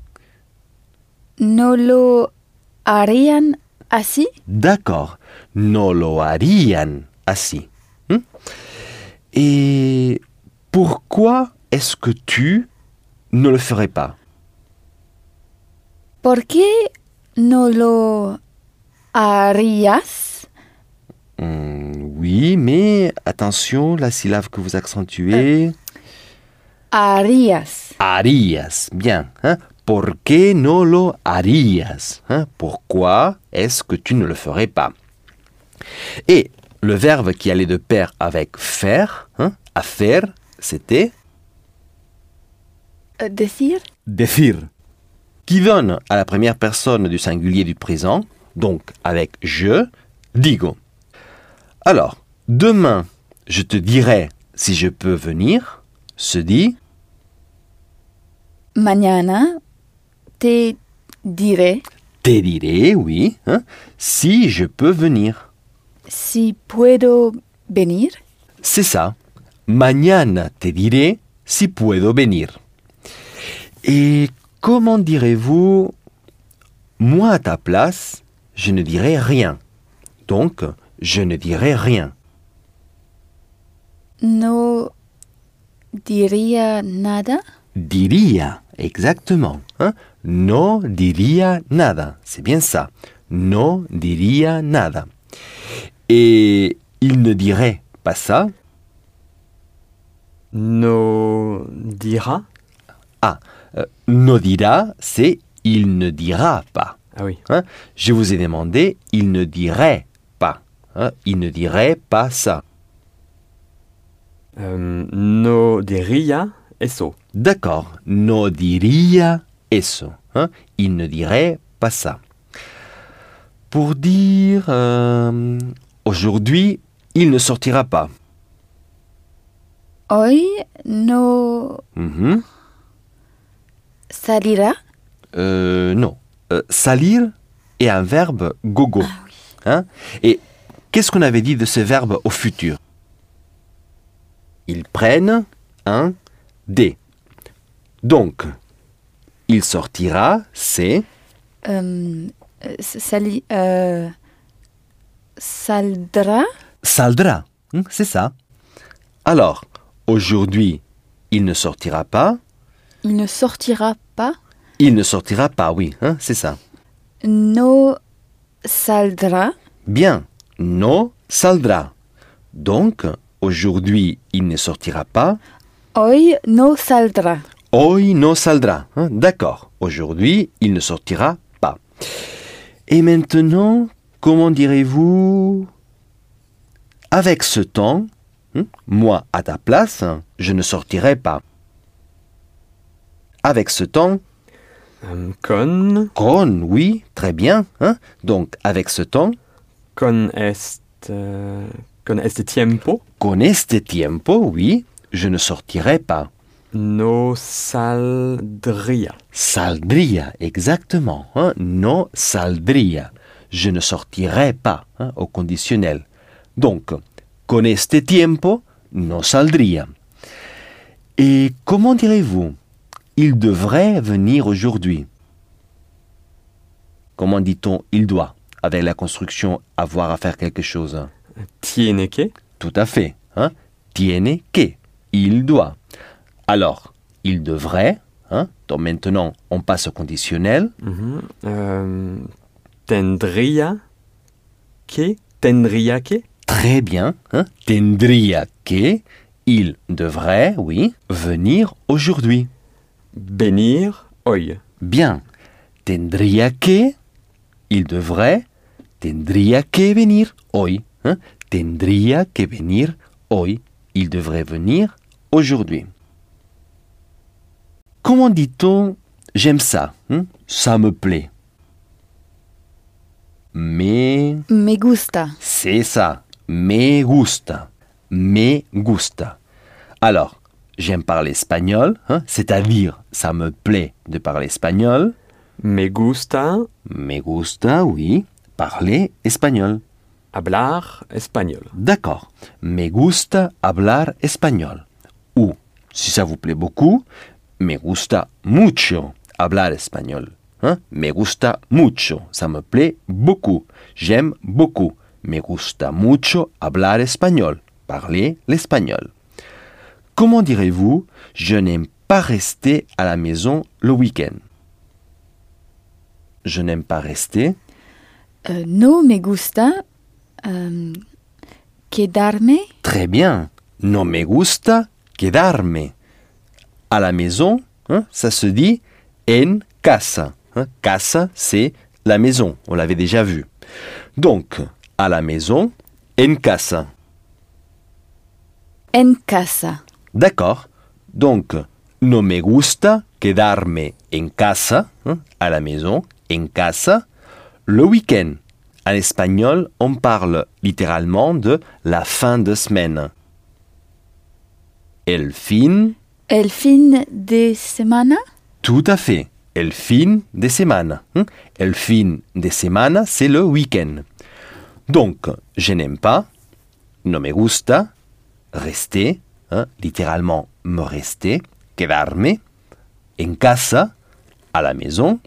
No lo harían D'accord, no lo harían así. Hmm? Et pourquoi est-ce que tu ne le ferais pas? ¿Por qué no lo harías? Hmm, Oui, mais attention, la syllabe que vous accentuez. Harías. Harías, bien. Hein? ¿Por qué no lo harías hein? Pourquoi est-ce que tu ne le ferais pas? Et le verbe qui allait de pair avec faire, hein, à faire, c'était? Decir. decir, qui donne à la première personne du singulier du présent, donc avec je, digo. Alors, demain, je te dirai si je peux venir, se dit? Mañana te diré te diré, oui, hein, si je peux venir. si puedo venir? C'est ça. Mañana te diré si puedo venir. Et comment direz-vous Moi à ta place, je ne dirai rien. Donc, je ne dirai rien. No diría nada? Diría, exactement. hein? No diría nada. C'est bien ça. No diría nada. Et il ne dirait pas ça. No dira. Euh, no dira, c'est il ne dira pas. Ah oui. Hein, Je vous ai demandé, il ne dirait pas. Hein, Il ne dirait pas ça. Euh, no diría eso. D'accord. No diría eso. Hein, Il ne dirait pas ça. Pour dire euh, aujourd'hui, il ne sortira pas. Hoy no Mhm. salirá? Euh, non. Euh, salir est un verbe gogo. Ah oui. Hein Et qu'est-ce qu'on avait dit de ce verbe au futur? Ils prennent un D. Donc, il sortira, c'est Euh, euh, sali- euh, saldra? Saldra, hein, c'est ça. Alors, aujourd'hui, il ne sortira pas. Il ne sortira pas? Il ne sortira pas, oui, hein, c'est ça. No saldra? Bien, no saldrá. Donc, aujourd'hui, il ne sortira pas. Hoy no saldra. Hoy no saldrá. hein, D'accord. Aujourd'hui, il ne sortira pas. Et maintenant, comment direz-vous Avec ce temps, hein, moi à ta place, je ne sortirai pas. Avec ce temps, Ähm, con, con, oui, très bien. hein. Donc, avec ce temps, con est, äh, con este tiempo, con este tiempo, oui, je ne sortirai pas. no saldría. Saldría, exactement. hein. No saldría. Je ne sortirai pas hein, au conditionnel. Donc, con este tiempo, no saldría. Et comment direz-vous Il devrait venir aujourd'hui? Comment dit-on il doit Avec la construction avoir à faire quelque chose? Tiene que, Tout à fait. Hein? Tiene que. Il doit. Alors, il devrait. Hein? Donc maintenant, on passe au conditionnel. tendría que, tendría que, Très bien. Hein? Tendría que. Il devrait, oui, venir aujourd'hui. venir hoy. Bien. Tendría que. Il devrait. Tendría que venir hoy. hein. Tendría que venir hoy. Il devrait venir aujourd'hui. Comment dit-on j'aime ça hein? Ça me plaît. Mais Me gusta. c'est ça. Me gusta. Me gusta. Alors, j'aime parler espagnol, hein, c'est-à-dire ça me plaît de parler espagnol. Me gusta Me gusta, oui, parler espagnol. hablar español. D'accord. Me gusta hablar espagnol. Si ça vous plaît beaucoup, me gusta mucho hablar espagnol. Hein? Me gusta mucho. Ça me plaît beaucoup. J'aime beaucoup. Me gusta mucho hablar espagnol. Parler l'espagnol. Comment direz-vous je n'aime pas rester à la maison le week-end? Je n'aime pas rester. Euh, no me gusta. euh, quedarme. Très bien. No me gusta quedarme. À la maison, hein, ça se dit en casa. hein. Casa, c'est la maison. On l'avait déjà vu. Donc, à la maison, en casa. En casa. D'accord. Donc, no me gusta quedarme en casa, hein, à la maison, en casa, le week-end. En espagnol, on parle littéralement de la fin de semaine. El fin, El fin de semana? tout à fait. El fin de semana. El fin de semana, c'est le week-end. Donc, je n'aime pas, no me gusta, rester, hein, littéralement me rester, quedarme, en casa, à la maison,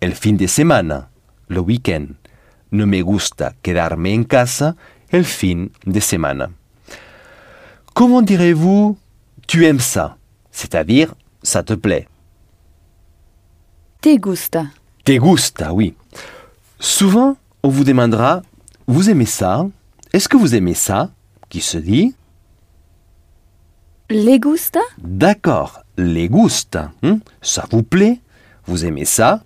el fin de semana, le week-end. No me gusta quedarme en casa el fin de semana. Comment direz-vous tu aimes ça? C'est-à-dire, ça te plaît? Te gusta. Te gusta, oui. Souvent, on vous demandera, vous aimez ça? Est-ce que vous aimez ça? Qui se dit? Le gusta? D'accord, les gusta. hein, ça vous plaît? Vous aimez ça?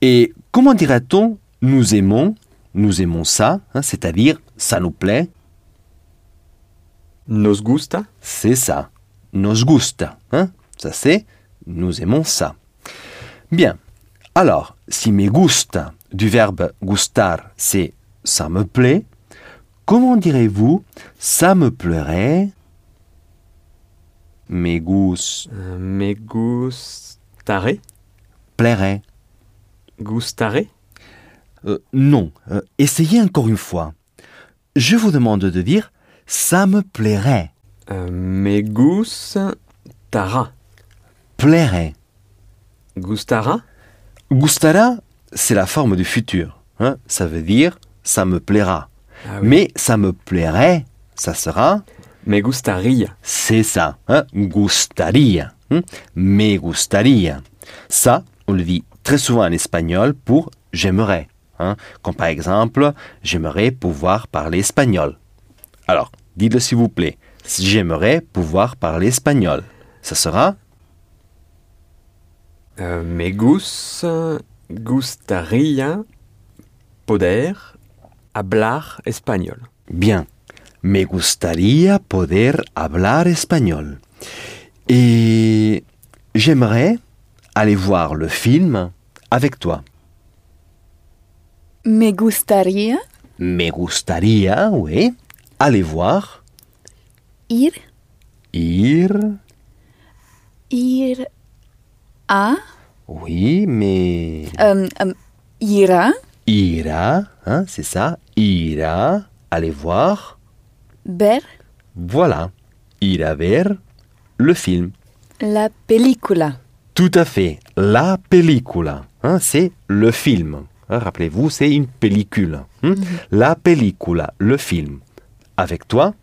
Et comment dirait-on nous aimons Nous aimons ça, hein, c'est-à-dire ça nous plaît? Nos gusta, C'est ça. Nos gusta. Hein? Ça c'est nous aimons ça. Bien. Alors, si me gusta du verbe gustar, c'est ça me plaît, comment direz-vous ça me plairait Me gus äh, me gustare, plairait. gustare, Euh, non, euh, essayez encore une fois. Je vous demande de dire ça me plairait. äh, me gustara, Plairait. gustara, Gustara, c'est la forme du futur. hein. Ça veut dire ça me plaira. Ah oui. Mais ça me plairait, ça sera, Me gustaría. c'est ça, hein, gustaría. hein, me gustaría. Ça, on le dit très souvent en espagnol pour j'aimerais. hein, comme par exemple, j'aimerais pouvoir parler espagnol. Alors, dites-le s'il vous plaît. J'aimerais pouvoir parler espagnol. Ça sera? Euh, me gus gustaría poder hablar español. Bien. Me gustaría poder hablar espagnol. Et j'aimerais aller voir le film avec toi. Me gustaría? Me gustaría, oui, aller voir, ir, ir, ir a, oui, mais euh, euh, ira, ira, hein, c'est ça, ira, aller voir, ver voilà, ir a ver le film. la película. Tout à fait, la película, hein, c'est le film. Hein, Rappelez-vous, c'est une pellicule. hein. La película, le film. Avec toi,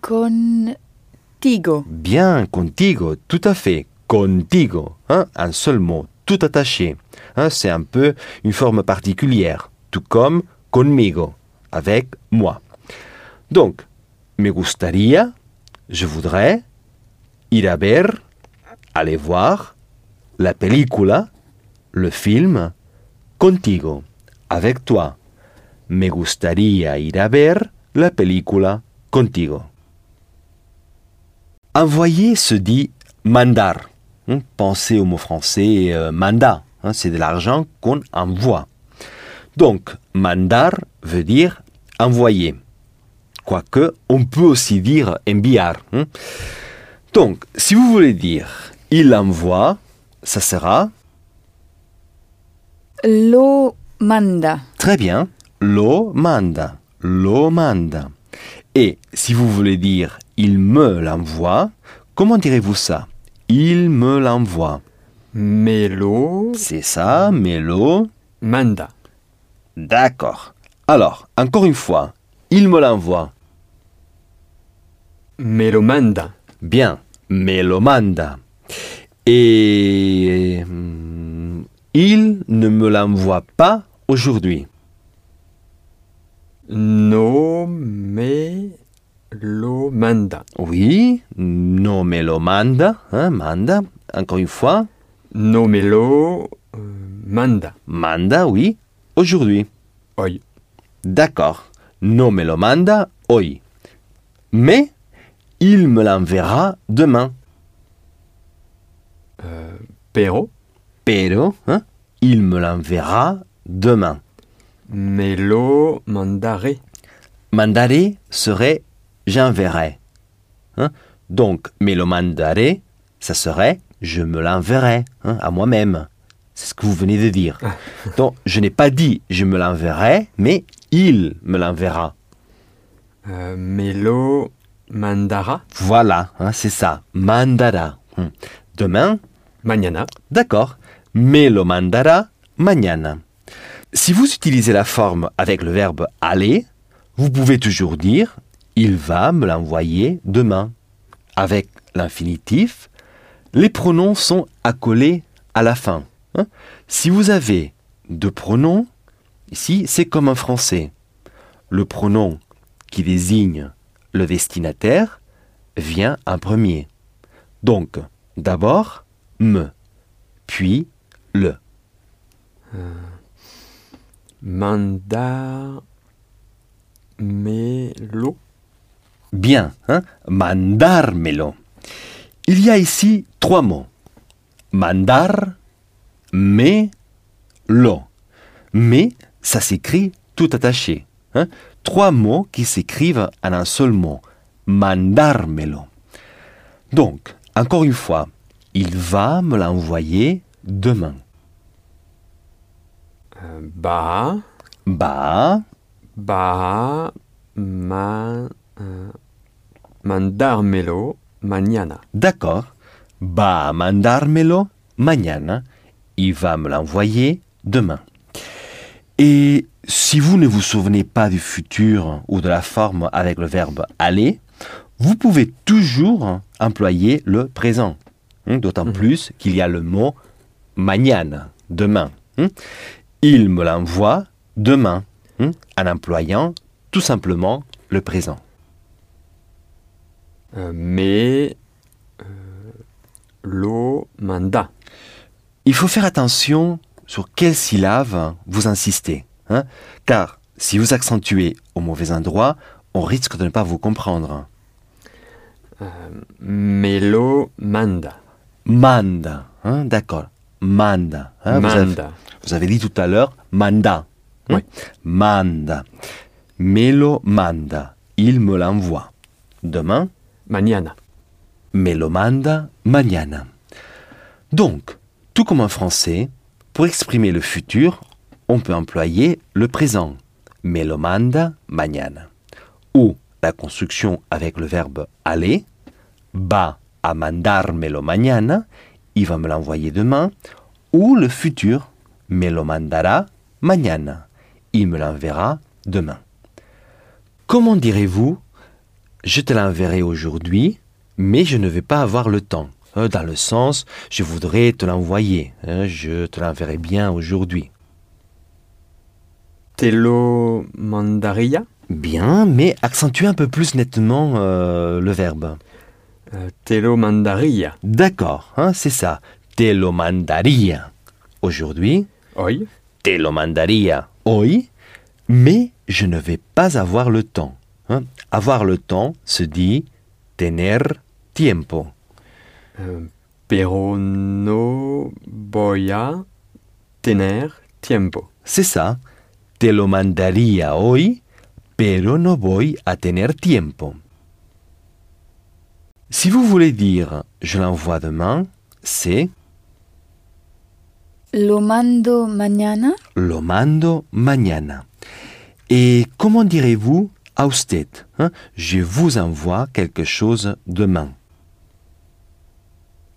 Contigo. Bien, contigo, tout à fait, contigo, hein, un seul mot, tout attaché. Hein, c'est un peu une forme particulière, tout comme conmigo, avec moi. Donc, me gustaría, je voudrais, ir a ver, aller voir, la película, le film, contigo, avec toi. Me gustaría ir a ver la película contigo. Envoyer se dit mandar. Hein, Pensez au mot français euh, mandat. hein, c'est de l'argent qu'on envoie. Donc, mandar veut dire envoyer. Quoique, on peut aussi dire enviar. hein. Donc, si vous voulez dire il envoie, ça sera Lo manda. très bien lo manda. Lo manda. Et si vous voulez dire il me l'envoie, comment direz-vous ça? Il me l'envoie. Melo C'est ça, Mélo. manda. D'accord. Alors, encore une fois, il me l'envoie. Me lo manda. Bien, me lo manda. Et hmm, il ne me l'envoie pas aujourd'hui. No me lo manda. Oui, no me lo manda, hein, manda. Encore une fois, No me lo euh, manda. manda, oui, aujourd'hui. Hoy. D'accord. No me lo manda hoy. Mais il me l'enverra demain. Pero Pero, hein, il me l'enverra demain. Me lo mandaré. Mandaré serait j'enverrai. Hein? Donc, me lo mandaré, ça serait je me l'enverrai hein, à moi-même. C'est ce que vous venez de dire. <laughs> Donc, je n'ai pas dit je me l'enverrai, mais il me l'enverra. Euh, me lo mandara Voilà, hein, c'est ça. Mandara. Hum. Demain, mañana. D'accord. Me lo mandará mañana. Si vous utilisez la forme avec le verbe aller, vous pouvez toujours dire il va me l'envoyer demain. Avec l'infinitif, les pronoms sont accolés à la fin. hein. Si vous avez deux pronoms, ici c'est comme en français. Le pronom qui désigne le destinataire vient en premier. Donc, d'abord, me, puis le. Mandar me lo. Bien, hein? Mandármelo. Il y a ici trois mots. Mandar, me, lo. Mais, ça s'écrit tout attaché. hein? Trois mots qui s'écrivent en un seul mot. Mandármelo. Donc, encore une fois, il va me l'envoyer demain. Ba Bah, ba ma euh, mandármelo mañana. D'accord. Va a mandármelo mañana. Il va me l'envoyer demain. Et si vous ne vous souvenez pas du futur ou de la forme avec le verbe aller, vous pouvez toujours employer le présent. Hein, D'autant Mhm. plus qu'il y a le mot mañana, demain. Il me l'envoie demain, hein, en employant tout simplement le présent. Euh, mais euh, lo manda. Il faut faire attention sur quelle syllabe vous insistez. hein, car si vous accentuez au mauvais endroit, on risque de ne pas vous comprendre. Me lo manda. Manda, hein, d'accord. Manda. hein, vous, avez, manda. vous avez dit tout à l'heure manda. hein? Oui. Manda. Me lo manda. Il me l'envoie. Demain, Mañana. me lo manda mañana. Donc, tout comme en français, pour exprimer le futur, on peut employer le présent. Me lo manda mañana. Ou la construction avec le verbe aller. Va a mandármelo mañana. Il va me l'envoyer demain. Ou le futur. Me lo mandará mañana. Il me l'enverra demain. Comment direz-vous je te l'enverrai aujourd'hui, mais je ne vais pas avoir le temps. Euh, Dans le sens, je voudrais te l'envoyer. hein, Je te l'enverrai bien aujourd'hui. Te lo. Bien, mais accentue un peu plus nettement euh, le verbe. Euh, te lo mandaría. D'accord, hein, c'est ça. Te lo mandaría. Aujourd'hui, Hoy. te lo mandaría hoy, mais je ne vais pas avoir le temps. hein. Avoir le temps se dit tener tiempo. Euh, pero no voy a tener tiempo. C'est ça. Te lo mandaría hoy, pero no voy a tener tiempo. Si vous voulez dire je l'envoie demain, c'est Lo mando mañana? lo mando mañana. Et comment direz-vous a usted hein? Je vous envoie quelque chose demain.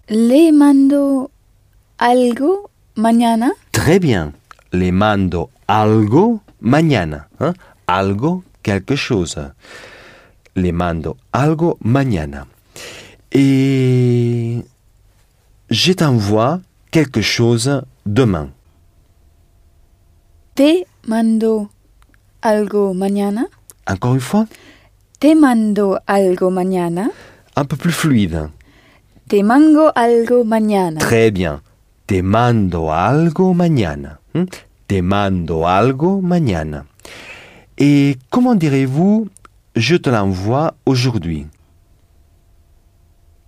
Le mando algo mañana? Très bien. Le mando algo mañana. hein? Algo, quelque chose. Le mando algo mañana. Et je t'envoie quelque chose demain. Te mando algo mañana? Encore une fois, Te mando algo mañana? un peu plus fluide. Te mango algo mañana. Très bien. Te mando algo mañana. hein? Te mando algo mañana. Et comment direz-vous je te l'envoie aujourd'hui?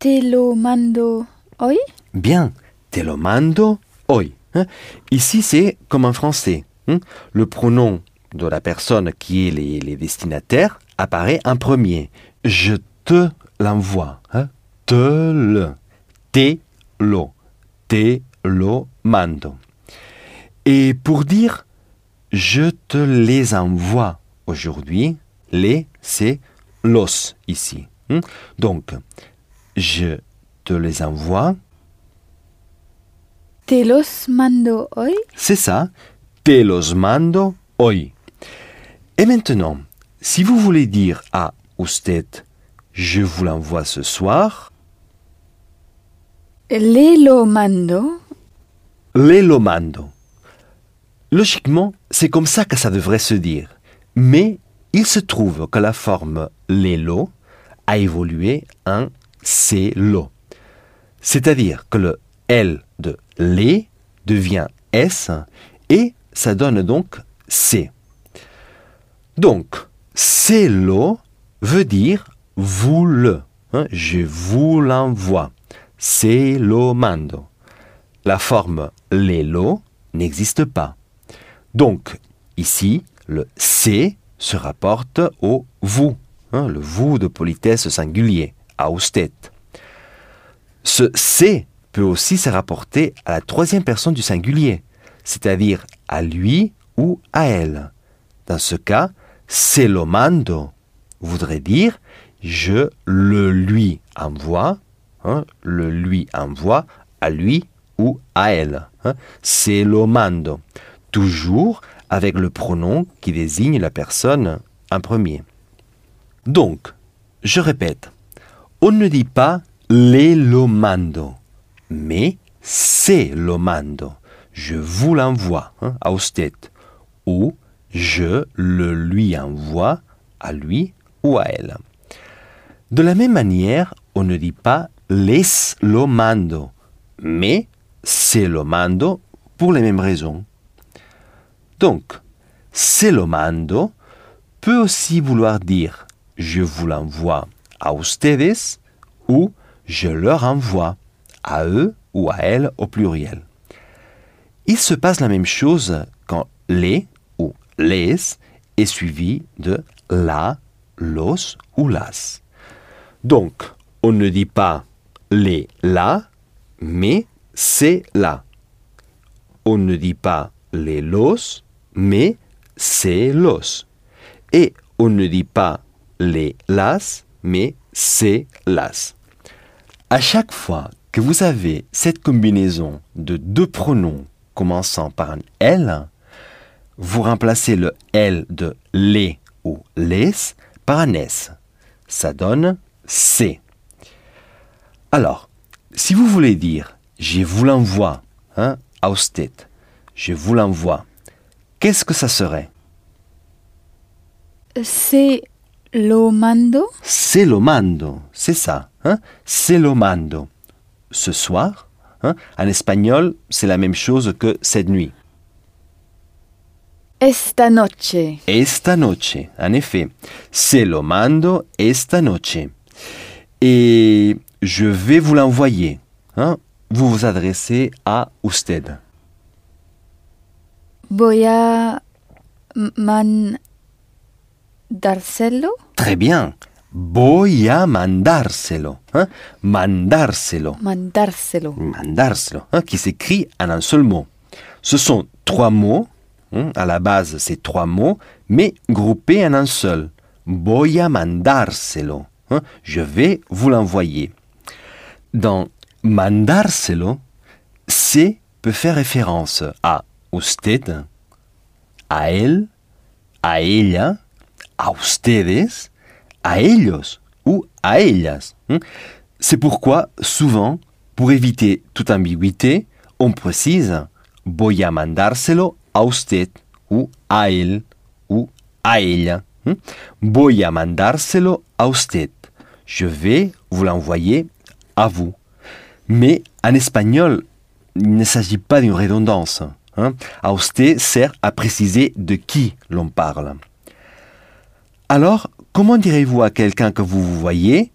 Te lo mando hoy. Bien, te lo mando hoy. hein. Ici, c'est comme en français. hein. Le pronom de la personne qui est les, destinataires apparaît en premier. Je te l'envoie. hein. Te le. Te lo. Te lo mando. Et pour dire je te les envoie aujourd'hui, les, c'est los ici. Donc, je te les envoie. Te los mando hoy? C'est ça. Te los mando hoy. Et maintenant, si vous voulez dire à usted, je vous l'envoie ce soir, Le lo mando? le lo mando. Logiquement, c'est comme ça que ça devrait se dire. Mais il se trouve que la forme les lo a évolué en c'est lo. C'est-à-dire que le L de les devient S et ça donne donc C. Donc, c'est lo veut dire vous le. hein, je vous l'envoie. C'est lo mando. La forme les lo n'existe pas. Donc, ici, le c'est se rapporte au vous, hein, le vous de politesse singulier, Ce c'est peut aussi se rapporter à la troisième personne du singulier, c'est-à-dire à lui ou à elle. Dans ce cas, se lo mando voudrait dire je le lui envoie, hein, le lui envoie à lui ou à elle. Hein, se lo mando. Toujours avec le pronom qui désigne la personne en premier. Donc, je répète, on ne dit pas le lo mando, mais c'est lo mando. Je vous l'envoie hein, à usted. Ou je le lui envoie à lui ou à elle. De la même manière, on ne dit pas les lo mando, mais c'est lo mando pour les mêmes raisons. Donc, c'est lo mando peut aussi vouloir dire je vous l'envoie à ustedes ou je leur envoie à eux ou à elles au pluriel. Il se passe la même chose quand les ou les est suivi de la, los ou las. Donc, on ne dit pas les la, mais c'est la. On ne dit pas les los, mais c'est los. Et on ne dit pas les las, mais c'est las. À chaque fois que vous avez cette combinaison de deux pronoms commençant par un L, vous remplacez le L de les ou les par un S. Ça donne C. Alors, si vous voulez dire je vous l'envoie hein, à usted, je vous l'envoie, qu'est-ce que ça serait? C'est lo mando? Se lo mando, c'est ça. Hein? Se lo mando. Ce soir, hein? en espagnol, c'est la même chose que cette nuit. esta noche. Esta noche, en effet. Se lo mando esta noche. Et je vais vous l'envoyer. hein? Vous vous adressez à usted. Voy a man dárselo. Très bien. Voy a mandárselo. hein? Mandárselo. Mandárselo. mandárselo, hein, qui s'écrit en un seul mot. Ce sont trois mots, hein, à la base c'est trois mots, mais groupés en un seul. Voy a mandárselo. hein, je vais vous l'envoyer. Dans mandárselo, c'est peut faire référence à usted, à elle, à ella, a ustedes, a ellos ou a ellas. hein. C'est pourquoi, souvent, pour éviter toute ambiguïté, on précise voy a mandárselo a usted ou a él ou a ella. hein. Voy a mandárselo a usted. Je vais vous l'envoyer à vous. Mais en espagnol, il ne s'agit pas d'une redondance. hein. A usted sert à préciser de qui l'on parle. Alors, comment direz-vous à quelqu'un que vous voyez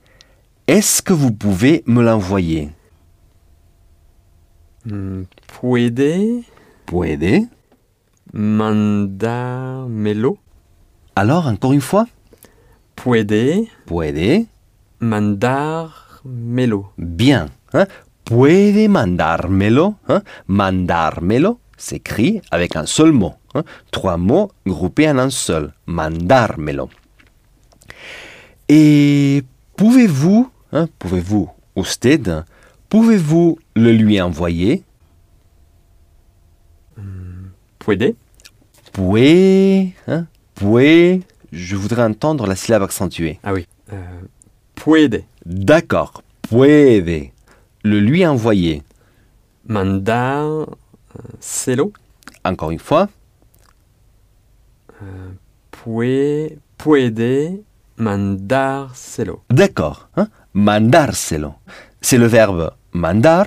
Est-ce que vous pouvez me l'envoyer? Hmm, Puede Puede. mandármelo. Alors, encore une fois? Puede Puede. mandármelo. Bien. hein? Puede mandármelo. hein? Mandármelo s'écrit avec un seul mot. hein? Trois mots groupés en un seul. Mandármelo. Et pouvez-vous, hein, pouvez-vous, usted, pouvez-vous le lui envoyer? Puede Puede, hein, puede, je voudrais entendre la syllabe accentuée. Ah oui. Euh, puede D'accord, puede, le lui envoyer. mandárselo. Encore une fois, Pue- puede mandárselo. d'accord, hein, mandárselo. C'est le verbe mandar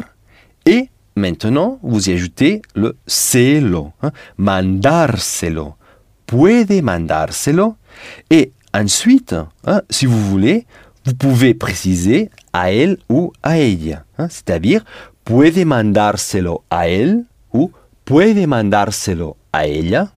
et maintenant vous y ajoutez le celo, hein, mandárselo. Puede mandárselo et ensuite, hein, si vous voulez, vous pouvez préciser a él ou a ella, c'est-à-dire puede mandárselo a él ou puede mandárselo a ella